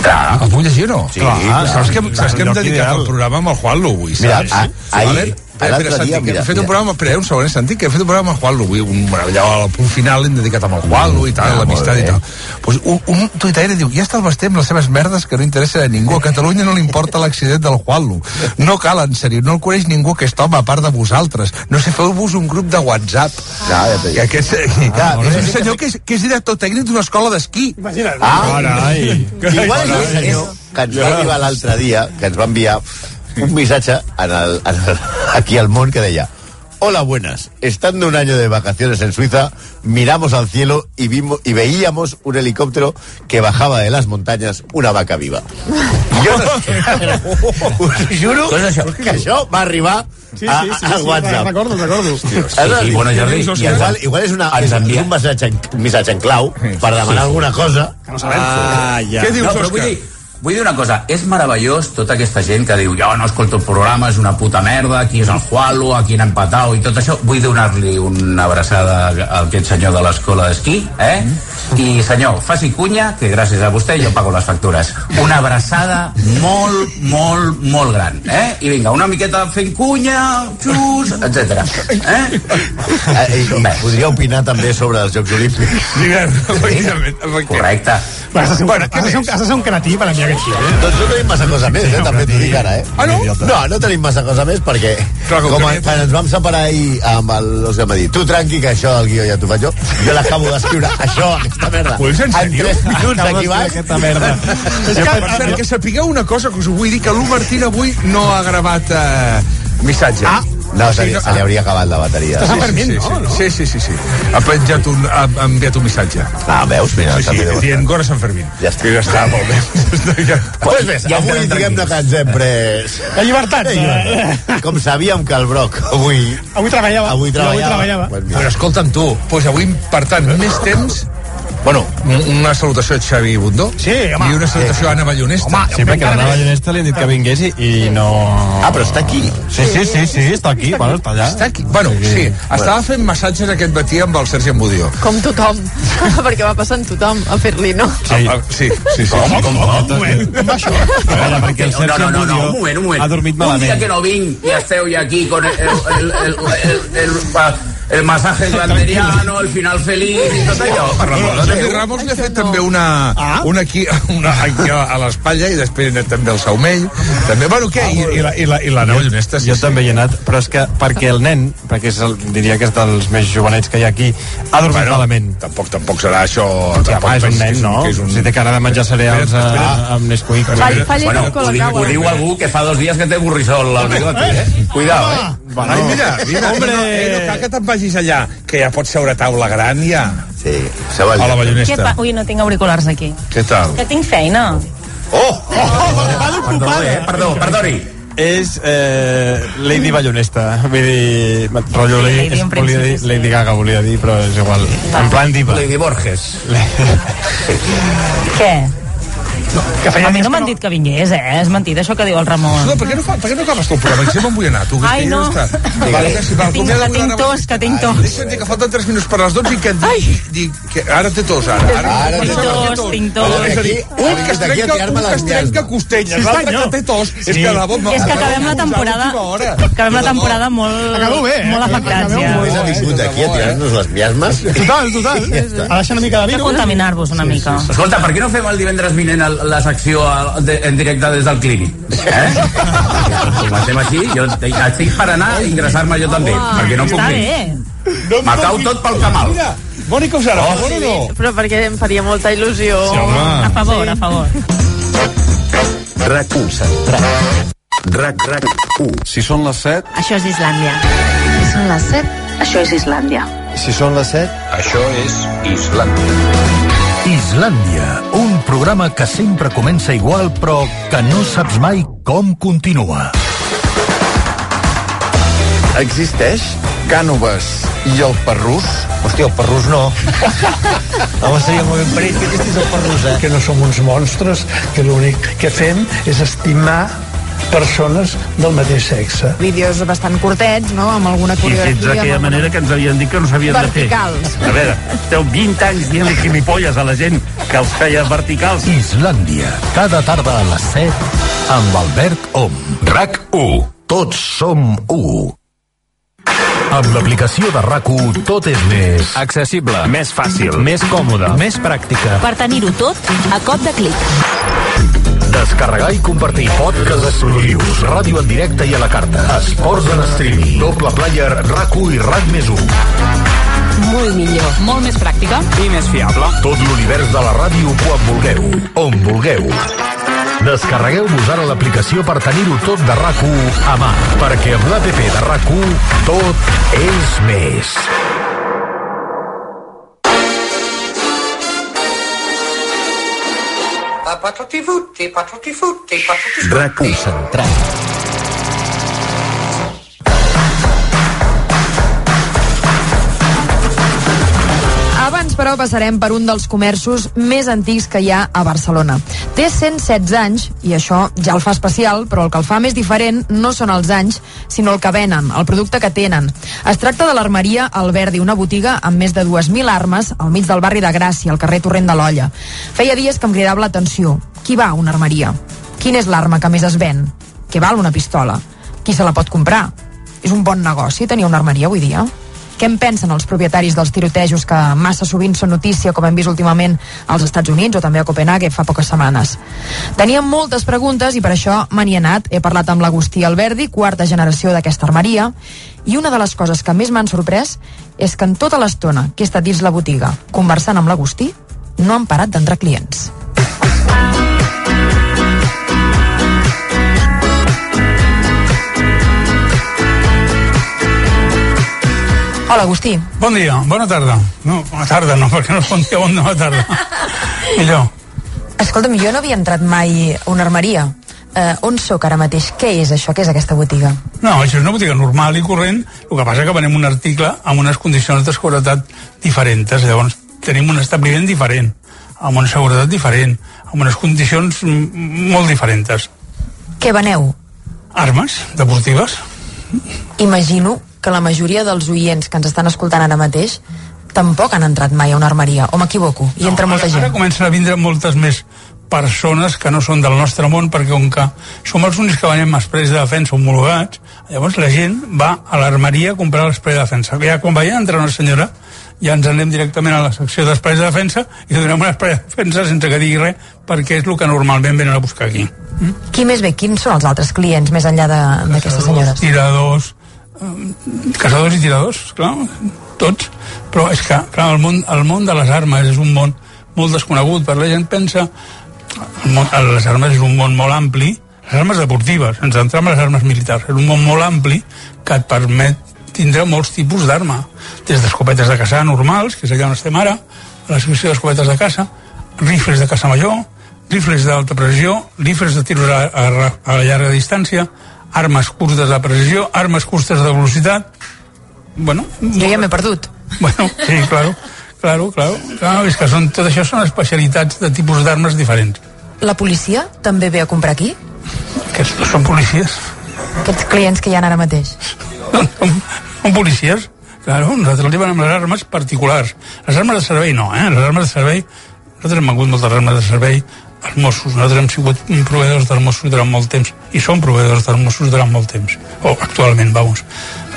Clar. El puc llegir o no? Sí, clar. Saps que, saps que hem dedicat el programa amb el Juanlo avui, saps? Mira, a- ahir- Vale? L'altre Espera, Santi, dia, que mira, hem fet un mira. programa, espera, un segon, eh, Santi, que hem fet un programa amb avui, un, allò al punt final l'hem dedicat amb el Juanlo i tal, Ah, l'amistat i tal. Pues un, un tuitaire diu, ja està el Basté amb les seves merdes que no interessa a ningú. A Catalunya no li importa l'accident del Juanlo. No cal, en sèrio, no el coneix ningú aquest home, a part de vosaltres. No sé, feu-vos un grup de WhatsApp. Ja, ja que aquest, Ah, és un senyor que és, que és director tècnic d'una escola d'esquí. Imagina't. Ah, Carai. Igual és un senyor que ens va arribar l'altre dia, que ens va enviar un missatge en el, en el, aquí al món que deia Hola, buenas. Estando un año de vacaciones en Suiza, miramos al cielo y, vimos, y veíamos un helicóptero que bajaba de las montañas una vaca viva. Jo no sé, us juro això? que això va arribar Sí, a, sí, sí, al sí, WhatsApp. recordo, recordo. Sí, sí, bueno, Jordi, I igual, igual és, una, és, és un missatge en, un missatge en clau per demanar alguna cosa Que no sabem. Ah, ja. Què dius, no, però Òscar? vull dir, vull dir una cosa, és meravellós tota aquesta gent que diu jo no escolto el programa, és una puta merda, aquí és el Jualo, aquí han empatat i tot això. Vull donar-li una abraçada a aquest senyor de l'escola d'esquí, eh? I senyor, faci cunya, que gràcies a vostè jo pago les factures. Una abraçada molt, molt, molt gran, eh? I vinga, una miqueta fent cunya, xus, etc. Eh? Eh, i, i podria opinar també sobre els Jocs Olímpics. Efectivament, efectivament. Correcte. Bueno, has de ser un, Bueno, has de ser un, has de ser un cretí per enviar aquest xip, eh? Doncs no tenim massa cosa més, eh? també t'ho dic ara, eh? Ah, no? No, no tenim massa cosa més perquè Clar, com que a, quan ens vam separar ahir amb l'Òscar m'ha dit tu tranqui que això del guió ja t'ho faig jo jo l'acabo d'escriure, això, aquesta merda dius en sèrio? 3 minuts aquí vas aquesta merda. És que, per cert, que sapigueu una cosa que us ho vull dir, que l'U Martín avui no ha gravat eh, missatge. Ah. No, se, li, se li hauria acabat la bateria Estàs Sí, amb Fermín, sí, no? sí, no? sí, sí, sí, sí. Ha penjat un, ha, ha enviat un missatge. ah, veus, mira, Sí, sí, dient Gora Sant Fermín. Ja està. Que ja està, molt bé. ja. Pues bé, Ja avui diguem-ne que ens hem pres... La llibertat. Eh. Com sabíem que el Broc avui... Avui treballava. Avui Jo Avui treballava. treballava. Pues. Però escolta'm tu, doncs avui, per tant, més temps... Bueno, un- una salutació a Xavi Bundó Sí, home. i una salutació a Anna Ballonesta. Home, Sí, perquè la nova Llanesta li han dit que vingués i, i no... Ah, però està aquí. Sí, sí, sí, sí, està aquí, bueno, està allà. Està aquí. Bueno, sí, estava fent massatges aquest matí amb el Sergi Embudió. Com tothom. Perquè va passant tothom a fer-li, no? Sí. Ah, sí, sí, sí. Com, com, com, Com això? A veure, perquè el No, Sergi no, no, no, Embudió un moment, un moment. ha dormit Un dia malament. que no vinc i esteu ja aquí con el, el, el, el, el, el, el el final feliç i tot allò. Jordi Déu. Ramos li ha fet també una, Ah. una aquí, una aquí a l'espatlla i després també el Saumell. També, bueno, què? I, i, la, i, la, i la Nau Llonesta. Jo també hi he anat, però és que perquè el nen, perquè és el, diria que és dels més jovenets que hi ha aquí, ha dormit Bueno, malament. Tampoc, tampoc serà això... Sí, tampoc és un nen, no? que és un... Si té cara de menjar cereals espera. a, amb Nesquik. Fa, fa llet Bueno, ho diu, ho diu algú que fa dos dies que té borrissol al bigoti, eh? Cuidao, eh? Bueno, Ai, mira, mira, Hombre. no, no, eh, no cal que te'n vagis allà, que ja pots seure a taula gran, ja. Sí, se va La Què Ballonesta. pa... Ui, no tinc auriculars aquí. Què tal? Que tinc feina. Oh! Perdó, eh? Perdó, perdoni. És eh, Lady Ballonesta. Vull dir, rotllo Sí, Lady, volia dir. Lady Gaga, volia dir, però és igual. En plan diva. Lady Borges. Què? Que feia A mi no m'han que dit que vingués, eh? És mentida això que diu el Ramon. Escolta, per què no, fa, per què no acabes tu el programa? Que sempre em vull anar, tu. que Ai, ja no. està. Vale, que sí, va, Tinc- que tinc tos, que tinc tos. Deixa'm dir que falten 3 minuts per les 12 i que et digui, dic, que ara té tos, ara. Ara, Ara Tinc tos, tinc tos. És a dir, un que es a trenca, un que es trenca costelles, l'altre que té tos, és que la boca... És que acabem la temporada, acabem la temporada molt, Acabeu bé, eh? molt afectats Acabeu ja. Només ha vingut aquí a tirar-nos les miasmes. Total, total. A deixar una mica de virus. contaminar-vos una mica. Escolta, per què no fem el divendres vinent la secció de, en directe des del clínic? Eh? Comencem així, jo estic per anar a ingressar-me jo també, perquè no puc més. bé. Me cau tot pel camal. Mira, Mònica Usara, Oh, a favor o no? Però perquè em faria molta il·lusió. Sí, home. A favor, a favor. RAC1. RAC, RAC, 1. Si són les 7, Això és Islàndia. Si són les 7, això és Islàndia. si són les 7, Això és Islàndia. Islàndia, un programa que sempre comença igual però que no saps mai com continua. existeix Cànoves i el Perrús? Hòstia, el Perrús no. Home, seria molt ben parit que existís el Perrús, eh? que no som uns monstres, que l'únic que fem és estimar persones del mateix sexe. Vídeos bastant curtets, no?, amb alguna I coreografia. fins d'aquella amb alguna- manera que ens havien dit que no s'havien de fer. Verticals. A veure, esteu 20 anys dient-li gilipolles a la gent que els feia verticals. Islàndia, cada tarda a les 7 amb Albert Om. RAC 1. Tots som 1. Amb l'aplicació de RAC1 tot és més... Accessible. Més fàcil. Més còmode. Més pràctica. Per tenir-ho tot a cop de clic. Descarregar i compartir podcast exclusius, ràdio en directe i a la carta, esports en streaming, doble player, RAC1 i RAC més 1. Molt millor. Molt més pràctica. I més fiable. Tot l'univers de la ràdio quan vulgueu, on vulgueu. Descarregueu-vos ara l'aplicació per tenir-ho tot de rac a mà, perquè amb l'APP de rac tot és més. Patati futti, patati futti, patati RAC1 centrat. Abans, però, passarem per un dels comerços més antics que hi ha a Barcelona. Té 116 anys, i això ja el fa especial, però el que el fa més diferent no són els anys, sinó el que venen, el producte que tenen. Es tracta de l'armeria Alberdi, una botiga amb més de 2.000 armes al mig del barri de Gràcia, al carrer Torrent de l'Olla. Feia dies que em cridava l'atenció. Qui va a una armeria? Quina és l'arma que més es ven? Què val una pistola? Qui se la pot comprar? És un bon negoci tenir una armeria avui dia? Què en pensen els propietaris dels tirotejos que massa sovint són notícia, com hem vist últimament als Estats Units o també a Copenhague fa poques setmanes? Teníem moltes preguntes i per això me n'hi he anat. He parlat amb l'Agustí Alberdi, quarta generació d'aquesta armeria, i una de les coses que més m'han sorprès és que en tota l'estona que he estat dins la botiga conversant amb l'Agustí no han parat d'entrar clients. Hola, Agustí. Bon dia, bona tarda. No, bona tarda no, perquè no és bon dia, bona tarda. Millor. Escolta'm, jo no havia entrat mai a una armeria. Eh, on sóc ara mateix? Què és això? Què és aquesta botiga? No, això és una botiga normal i corrent, el que passa que venem un article amb unes condicions de seguretat diferents, llavors tenim un establiment diferent, amb una seguretat diferent, amb unes condicions molt diferents. Què veneu? Armes deportives, Imagino que la majoria dels oients que ens estan escoltant ara mateix tampoc han entrat mai a una armeria, o m'equivoco? I entra molta ara, gent. ara comencen a vindre moltes més persones que no són del nostre món perquè com que som els únics que venem esprais de defensa homologats llavors la gent va a l'armeria a comprar l'esprai de defensa ja quan veiem entrar una senyora ja ens anem directament a la secció d'esprais de defensa i donem un esprai de defensa sense que digui res perquè és el que normalment venen a buscar aquí Qui més bé? Quins són els altres clients més enllà d'aquestes senyores? tiradors caçadors i tiradors clar, tots. Però és que clar, el, món, el món de les armes és un món molt desconegut. Per la gent pensa el món, les armes és un món molt ampli. Les armes deportives, ens entrem a les armes militars. És un món molt ampli que et permet tindre molts tipus d'arma. Des d'escopetes de caçar normals que és allà on estem ara, a la secció d'escopetes de caça rifles de caça major rifles d'alta precisió rifles de tiros a, a, a llarga distància armes curtes de precisió armes curtes de velocitat bueno, Jo ja m'he perdut. Bueno, sí, claro, claro, claro. claro és que són, tot això són especialitats de tipus d'armes diferents. La policia també ve a comprar aquí? No són policies, Aquests clients que hi ha ara mateix? són policies. Claro, nosaltres els llevem les armes particulars. Les armes de servei no, eh? Les armes de servei... Nosaltres hem hagut moltes armes de servei als Mossos. Nosaltres hem sigut proveedors dels Mossos durant molt temps i som proveedors dels Mossos durant molt temps. O actualment, vamos.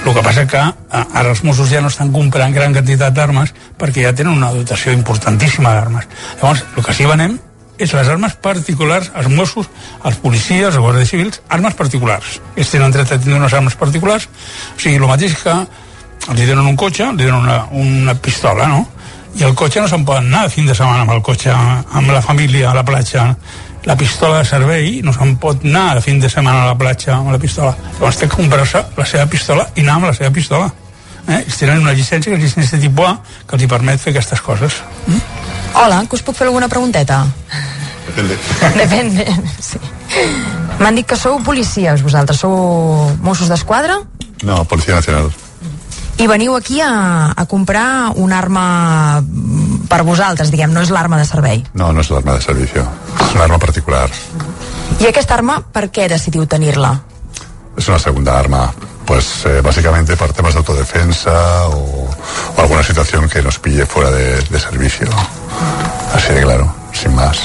El que passa que eh, ara els Mossos ja no estan comprant gran quantitat d'armes perquè ja tenen una dotació importantíssima d'armes. Llavors, el que sí venem és les armes particulars, els Mossos, els policies, els guàrdies civils, armes particulars. Ells tenen dret a tenir unes armes particulars, o sigui, el mateix que els donen un cotxe, li donen una, una pistola, no? I el cotxe no se'n poden anar fin de setmana amb el cotxe, amb la família, a la platja. la pistola de servei no se'n pot anar de fin de setmana a la platja amb la pistola llavors té que comprar-se la seva pistola i anar amb la seva pistola eh? ells tenen una llicència que és llicència tipus A que els hi permet fer aquestes coses Hola, que us puc fer alguna pregunteta? Depende. Depende, sí. M'han dit que sou policies, vosaltres. Sou Mossos d'Esquadra? No, Policía Nacional. I veniu aquí a, a comprar una arma per vosaltres, diguem, no és l'arma de servei. No, no es el arma de servicio. Es un arma particular. I aquesta arma, per què decidiu tenir-la? Es una segunda arma. Pues eh, básicamente por temas de autodefensa o, o alguna situación que nos pille fuera de, de servicio. Así de claro, sin más.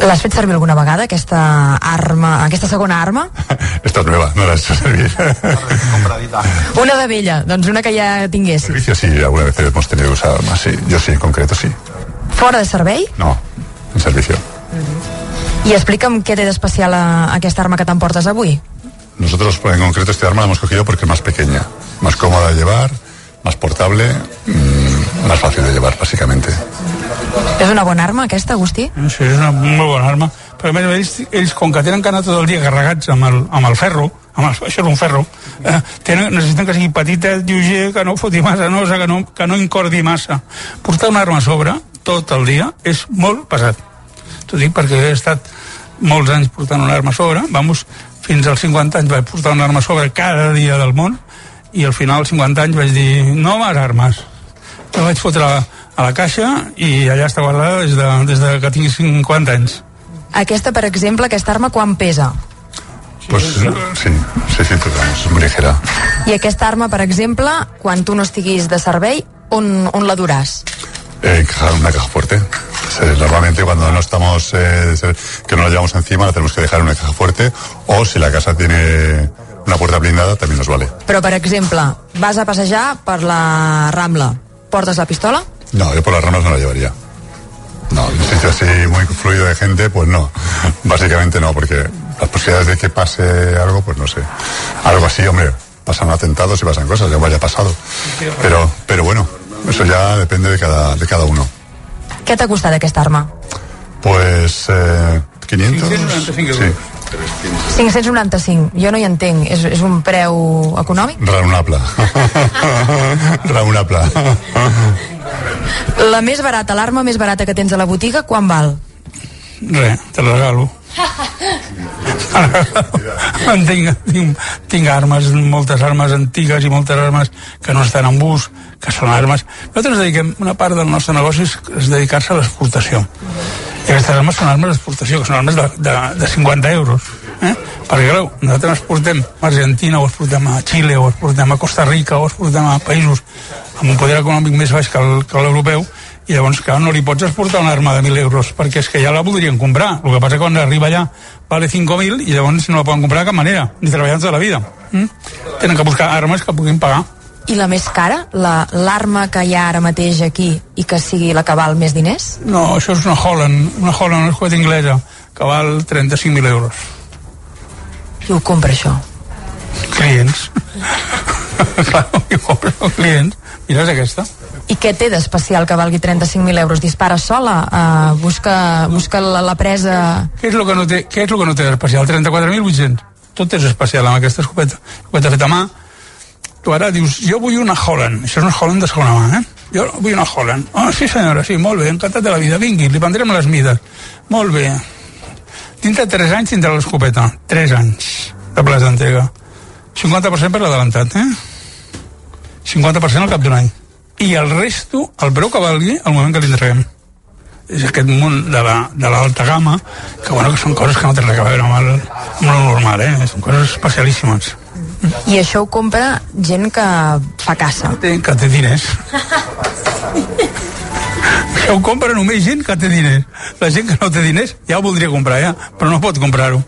L'has fet servir alguna vegada, aquesta arma, aquesta segona arma? Esta es nueva, no he hecho servir. Una de vella, doncs una que ja tinguessis. servicio sí, alguna vez hemos tenido que usar armas, sí. Yo sí, en concreto sí. Fora de servei? No, en servicio. I explica'm què té d'especial a, aquesta arma que t'emportes avui. Nosotros en concreto este arma la hemos cogido porque es más pequeña, más cómoda de llevar, más portable, mm, más fácil de llevar básicamente. És una bona arma, aquesta, Agustí? Sí, és una molt bona arma. Però a més, ells, ells com que tenen que anar tot el dia carregats amb el, amb el ferro, amb el, això és un ferro, eh, tenen, necessiten que sigui petita, lleuger, que no foti massa nosa, que no, que no incordi massa. Portar una arma a sobre tot el dia és molt pesat. T'ho dic perquè he estat molts anys portant una arma a sobre, vamos, fins als 50 anys vaig portar una arma a sobre cada dia del món i al final als 50 anys vaig dir no més armes la vaig fotre a, la caixa i allà està guardada des de, des de que tinc 50 anys Aquesta, per exemple, aquesta arma quan pesa? Pues sí, sí, sí, pues muy ligera. I aquesta arma, per exemple, quan tu no estiguis de servei, on, on la duràs? Eh, una caja fuerte. Sí, Normalmente cuando no estamos, eh, que no la llevamos encima, la tenemos que dejar en una caja fuerte o si la casa tiene una puerta blindada también nos vale. Però, per exemple, vas a passejar per la Rambla, portes la pistola? No, yo por las ramas no la llevaría. No, en un sitio así muy fluido de gente, pues no. Básicamente no, porque las posibilidades de que pase algo, pues no sé. Algo así, hombre, pasan atentados y pasan cosas, ya me haya pasado. Pero, pero bueno, eso ya depende de cada, de cada uno. Què t'ha costat aquesta arma? Pues, eh, 500. 595 Sí, 595. Jo no hi entenc. És, és un preu econòmic? raonable. raonable. La més barata, l'arma més barata que tens a la botiga, quan val? Res, te la regalo. Tinc, tinc, tinc armes, moltes armes antigues i moltes armes que no estan en ús, que són armes... Nosaltres dediquem, una part del nostre negoci és, dedicar-se a l'exportació. I aquestes armes són armes d'exportació, que són armes de, de, de 50 euros. Eh? Perquè, clar, nosaltres exportem a Argentina, o exportem a Xile, o exportem a Costa Rica, o exportem a països amb un poder econòmic més baix que l'europeu, i llavors, clar, no li pots exportar una arma de 1.000 euros, perquè és que ja la voldrien comprar. El que passa que quan arriba allà vale 5.000 i llavors no la poden comprar de cap manera, ni treballant tota la vida. Mm? Tenen que buscar armes que puguin pagar. I la més cara? La- L'arma que hi ha ara mateix aquí i que sigui la que val més diners? No, això és una Holland, una Holland, una escopeta inglesa, que val 35.000 euros. Qui ho compra, això? Clients. clar, qui ho compra són clients. Mira, és aquesta. I què té d'especial que valgui 35.000 euros? Dispara sola? Uh, busca, busca la, la presa... Què és el que no té, què és el que no té d'especial? 34.800. Tot és especial amb aquesta escopeta. Escopeta feta a mà. Tu ara dius, jo vull una Holland. Això és una Holland de segona mà, eh? Jo vull una Holland. Ah, sí senyora, sí, molt bé, encantat de la vida. Vingui, li prendrem les mides. Molt bé. Dintre de 3 anys tindrà l'escopeta. 3 anys de plaç d'entrega. 50% per l'adelantat, eh? 50% al cap d'un any. I el resto, el preu que valgui, al moment que l'entreguem és aquest món de l'alta la, gamma, que, bueno, que són coses que no tenen res a veure amb el, amb el normal, eh? Són coses especialíssimes. I això ho compra gent que fa caça. Té, que té diners. Això ho compra només gent que té diners. La gent que no té diners ja ho voldria comprar, ja, però no pot comprar-ho.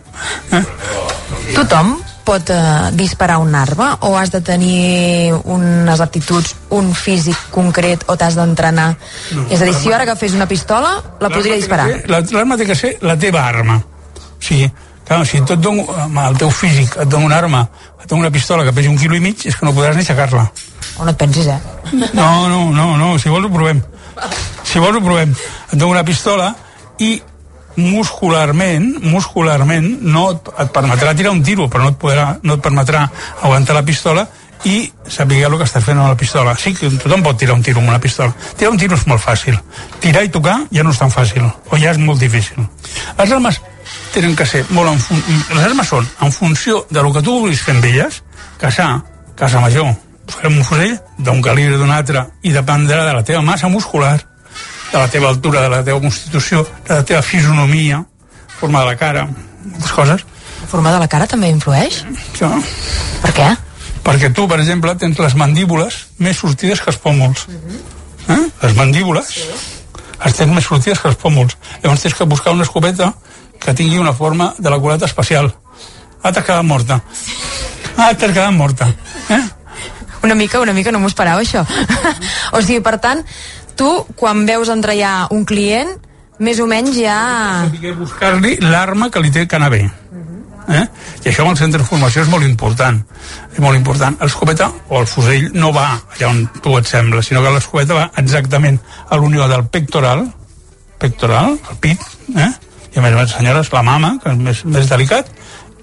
Tothom pot eh, disparar un arma o has de tenir unes aptituds, un físic concret o t'has d'entrenar? No. És a dir, si jo ara agafés una pistola, la podria disparar. La- L'arma té que ser la teva arma. O sigui, clar, si tu et dono, el teu físic et dono una arma, et dono una pistola que pesi un quilo i mig, és que no podràs ni aixecar-la. O no et pensis, eh? No, no, no, no, si vols ho provem. Si vols ho provem. Et dono una pistola i muscularment, muscularment no et, et permetrà tirar un tiro, però no et, podrà, no et permetrà aguantar la pistola i saber el que estàs fent amb la pistola. Sí que tothom pot tirar un tiro amb una pistola. Tirar un tiro és molt fàcil. Tirar i tocar ja no és tan fàcil, o ja és molt difícil. Les armes tenen que ser molt en fun... Les armes són en funció de lo que tu vulguis fer amb elles, caçar, casa major, farem un fusell d'un calibre d'un altre i dependrà de la teva massa muscular, de la teva altura, de la teva constitució, de la teva fisonomia, forma de la cara, moltes coses. La forma de la cara també influeix? Sí. Per què? Perquè tu, per exemple, tens les mandíbules més sortides que els pòmuls. Eh? Les mandíbules les tens més sortides que els pòmuls. Llavors tens que buscar una escopeta que tingui una forma de la culata especial. Ah, t'has quedat morta. Ah, t'has quedat morta. Eh? Una mica, una mica no m'ho esperava, això. o sigui, per tant, tu, quan veus entrar ja un client, més o menys ja... Saber buscar-li l'arma que li té que anar bé. Eh? I això amb el centre de formació és molt important. És molt important. L'escopeta o el fusell no va allà on tu et sembla, sinó que l'escopeta va exactament a l'unió del pectoral, pectoral, el pit, eh? I a més a més, senyores, la mama, que és més, més delicat,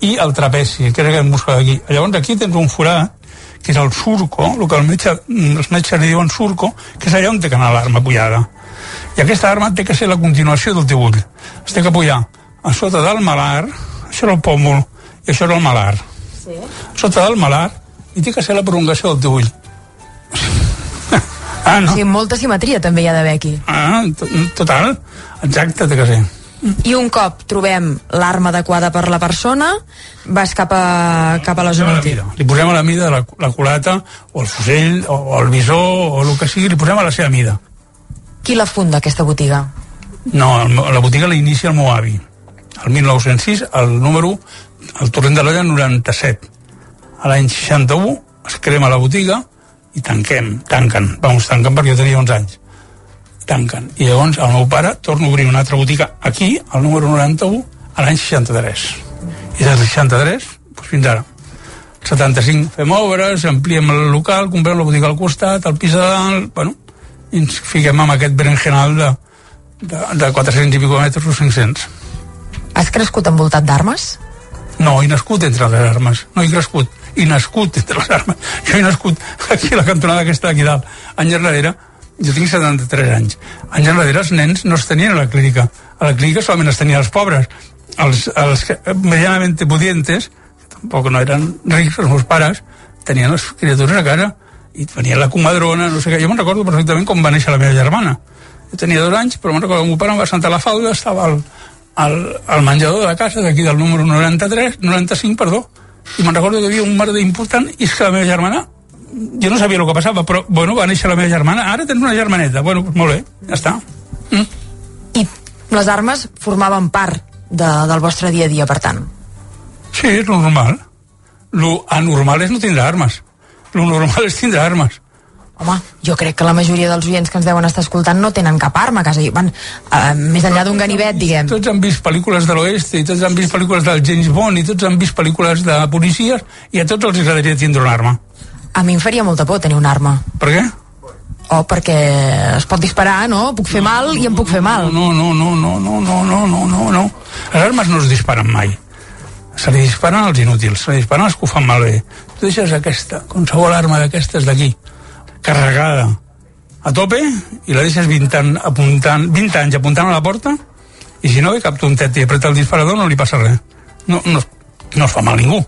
i el trapeci, que és aquest múscul d'aquí. Llavors aquí tens un forat, que és el surco, el que el metge, els metges li diuen surco, que és allà on té que anar l'arma pujada. I aquesta arma té que ser la continuació del teu ull. Es té que pujar a sota del malar, això era el pòmul, i això era el malar. Sí. Sota del malar, i té que ser la prolongació del teu ull. ah, no? O sigui, molta simetria també hi ha d'haver aquí. Ah, to- total, exacte, té que ser. I un cop trobem l'arma adequada per la persona, vas cap a, cap a la zona útil. Li posem a la mida de la, la culata, o el fusell, o, o el visor, o el que sigui, li posem a la seva mida. Qui la funda, aquesta botiga? No, la botiga la inicia el meu avi. El 1906, el número, el torrent de l'olla 97. A l'any 61 es crema la botiga i tanquem, tanquen. Vamos, tanquen perquè jo tenia 11 anys. Tanquen. I llavors el meu pare torna a obrir una altra botiga aquí, al número 91, a l'any 63. I des del 63 doncs fins ara. El 75 fem obres, ampliem el local, comprem la botiga al costat, al pis de dalt, bueno, i ens fiquem amb aquest berenjenal de, de, de 400 i pico metres o 500. Has crescut envoltat d'armes? No, he nascut entre les armes. No he crescut. He nascut entre les armes. Jo he nascut aquí a la cantonada aquesta d'aquí dalt. Anys enrere, jo tinc 73 anys. Anys enrere els nens no es tenien a la clínica. A la clínica solament es tenien els pobres. Els, els medianament pudientes, que tampoc no eren rics, els meus pares, tenien les criatures a casa i venia la comadrona, no sé què. Jo me'n recordo perfectament com va néixer la meva germana. Jo tenia dos anys, però me'n recordo que el meu pare em va sentar la falda, estava al, al, al menjador de la casa, d'aquí del número 93, 95, perdó, i me'n recordo que hi havia un merder important i és que la meva germana jo no sabia el que passava, però bueno, va néixer la meva germana, ara tens una germaneta, bueno, doncs molt bé, ja està. Les armes formaven part de, del vostre dia a dia, per tant. Sí, és normal. Lo anormal és no tindre armes. Lo normal és tindre armes. Home, jo crec que la majoria dels oients que ens deuen estar escoltant no tenen cap arma a casa. I Van, uh, més enllà d'un ganivet, diguem. Tots han vist pel·lícules de l'oest i tots han vist pel·lícules del James Bond i tots han vist pel·lícules de policies i a tots els agradaria tindre una arma. A mi em faria molta por tenir una arma. Per què? O perquè es pot disparar, no? Puc fer mal i em puc fer mal. No, no, no, no, no, no, no, no, no, no. Les armes no es disparen mai. Se li disparen als inútils, se li disparen als que ho fan malbé. Tu deixes aquesta, qualsevol arma d'aquestes d'aquí, carregada, a tope, i la deixes 20, an, apuntant, 20 anys apuntant a la porta, i si no ve cap tontet i apreta el disparador no li passa res. No, no, no es fa mal a ningú.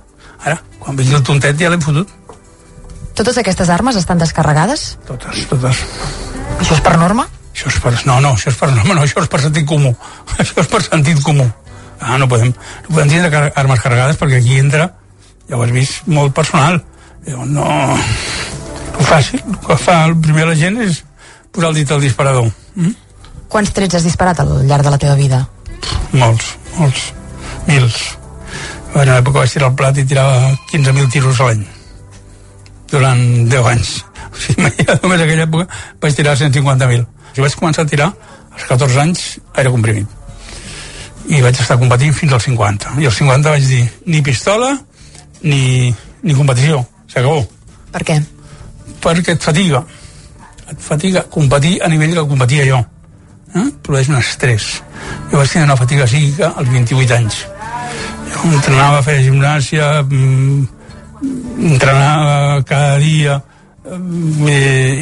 Ara, quan vingui el tontet ja l'hem fotut. Totes aquestes armes estan descarregades? Totes, totes. Això és per norma? Això és per... No, no, això és per... No, no, això és per sentit comú. Això és per sentit comú. Ah, no podem, no podem tindre car armes carregades perquè aquí entra, ja ho has vist, molt personal. Diu, no... El fàcil, el que fa el primer la gent és posar el dit al disparador. Mm? Quants trets has disparat al llarg de la teva vida? Molts, molts, mils. En una època vaig tirar el plat i tirava 15.000 tiros a l'any. Durant 10 anys. O sigui, només en aquella època vaig tirar 150.000. Jo vaig començar a tirar als 14 anys aire comprimit. I vaig estar competint fins als 50. I als 50 vaig dir, ni pistola, ni, ni competició. S'acabó. Per què? Perquè et fatiga. Et fatiga competir a nivell que competia jo. eh? produeix un estrès. Jo vaig tenir una fatiga psíquica als 28 anys. Jo entrenava, feia gimnàsia, mm, entrenava cada dia, mm, i,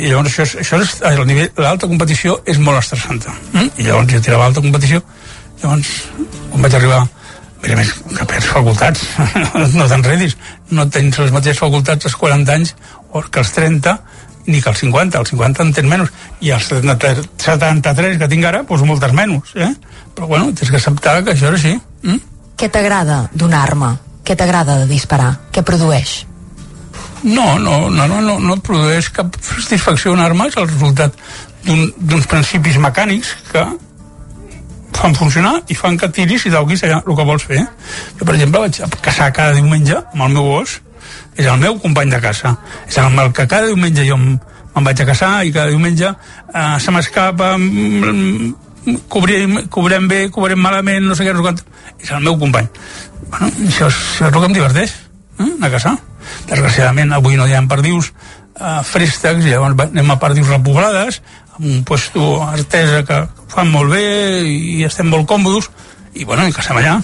i llavors això, és, això és, el nivell, l'alta competició és molt estressant. Mm? I llavors jo tirava alta competició, llavors quan vaig arribar Mira, més que perds facultats, no t'enredis, no tens les mateixes facultats als 40 anys o que als 30, ni que als 50, als 50 en tens menys, i als 73, 73 que tinc ara, doncs moltes menys, eh? Però bueno, tens que acceptar que això és així. Mm? Què t'agrada d'una arma? Què t'agrada de disparar? Què produeix? No, no, no, no, no, no produeix cap satisfacció una arma, és el resultat d'un- d'uns principis mecànics que fan funcionar i fan que tiris i dauguis allà el que vols fer. Jo, per exemple, vaig a caçar cada diumenge amb el meu gos, és el meu company de casa. És amb el que cada diumenge jo me'n vaig a caçar i cada diumenge eh, se m'escapa, mm, cobrim, cobrem bé, cobrem malament, no sé què, no sé quant. És el meu company. Bueno, això és, això és el que em diverteix, eh, a caçar. Desgraciadament, avui no hi ha perdius eh, préstecs, i llavors anem a perdius repoblades, amb un puesto artesa que fan molt bé i estem molt còmodes, i bueno, i caçem allà.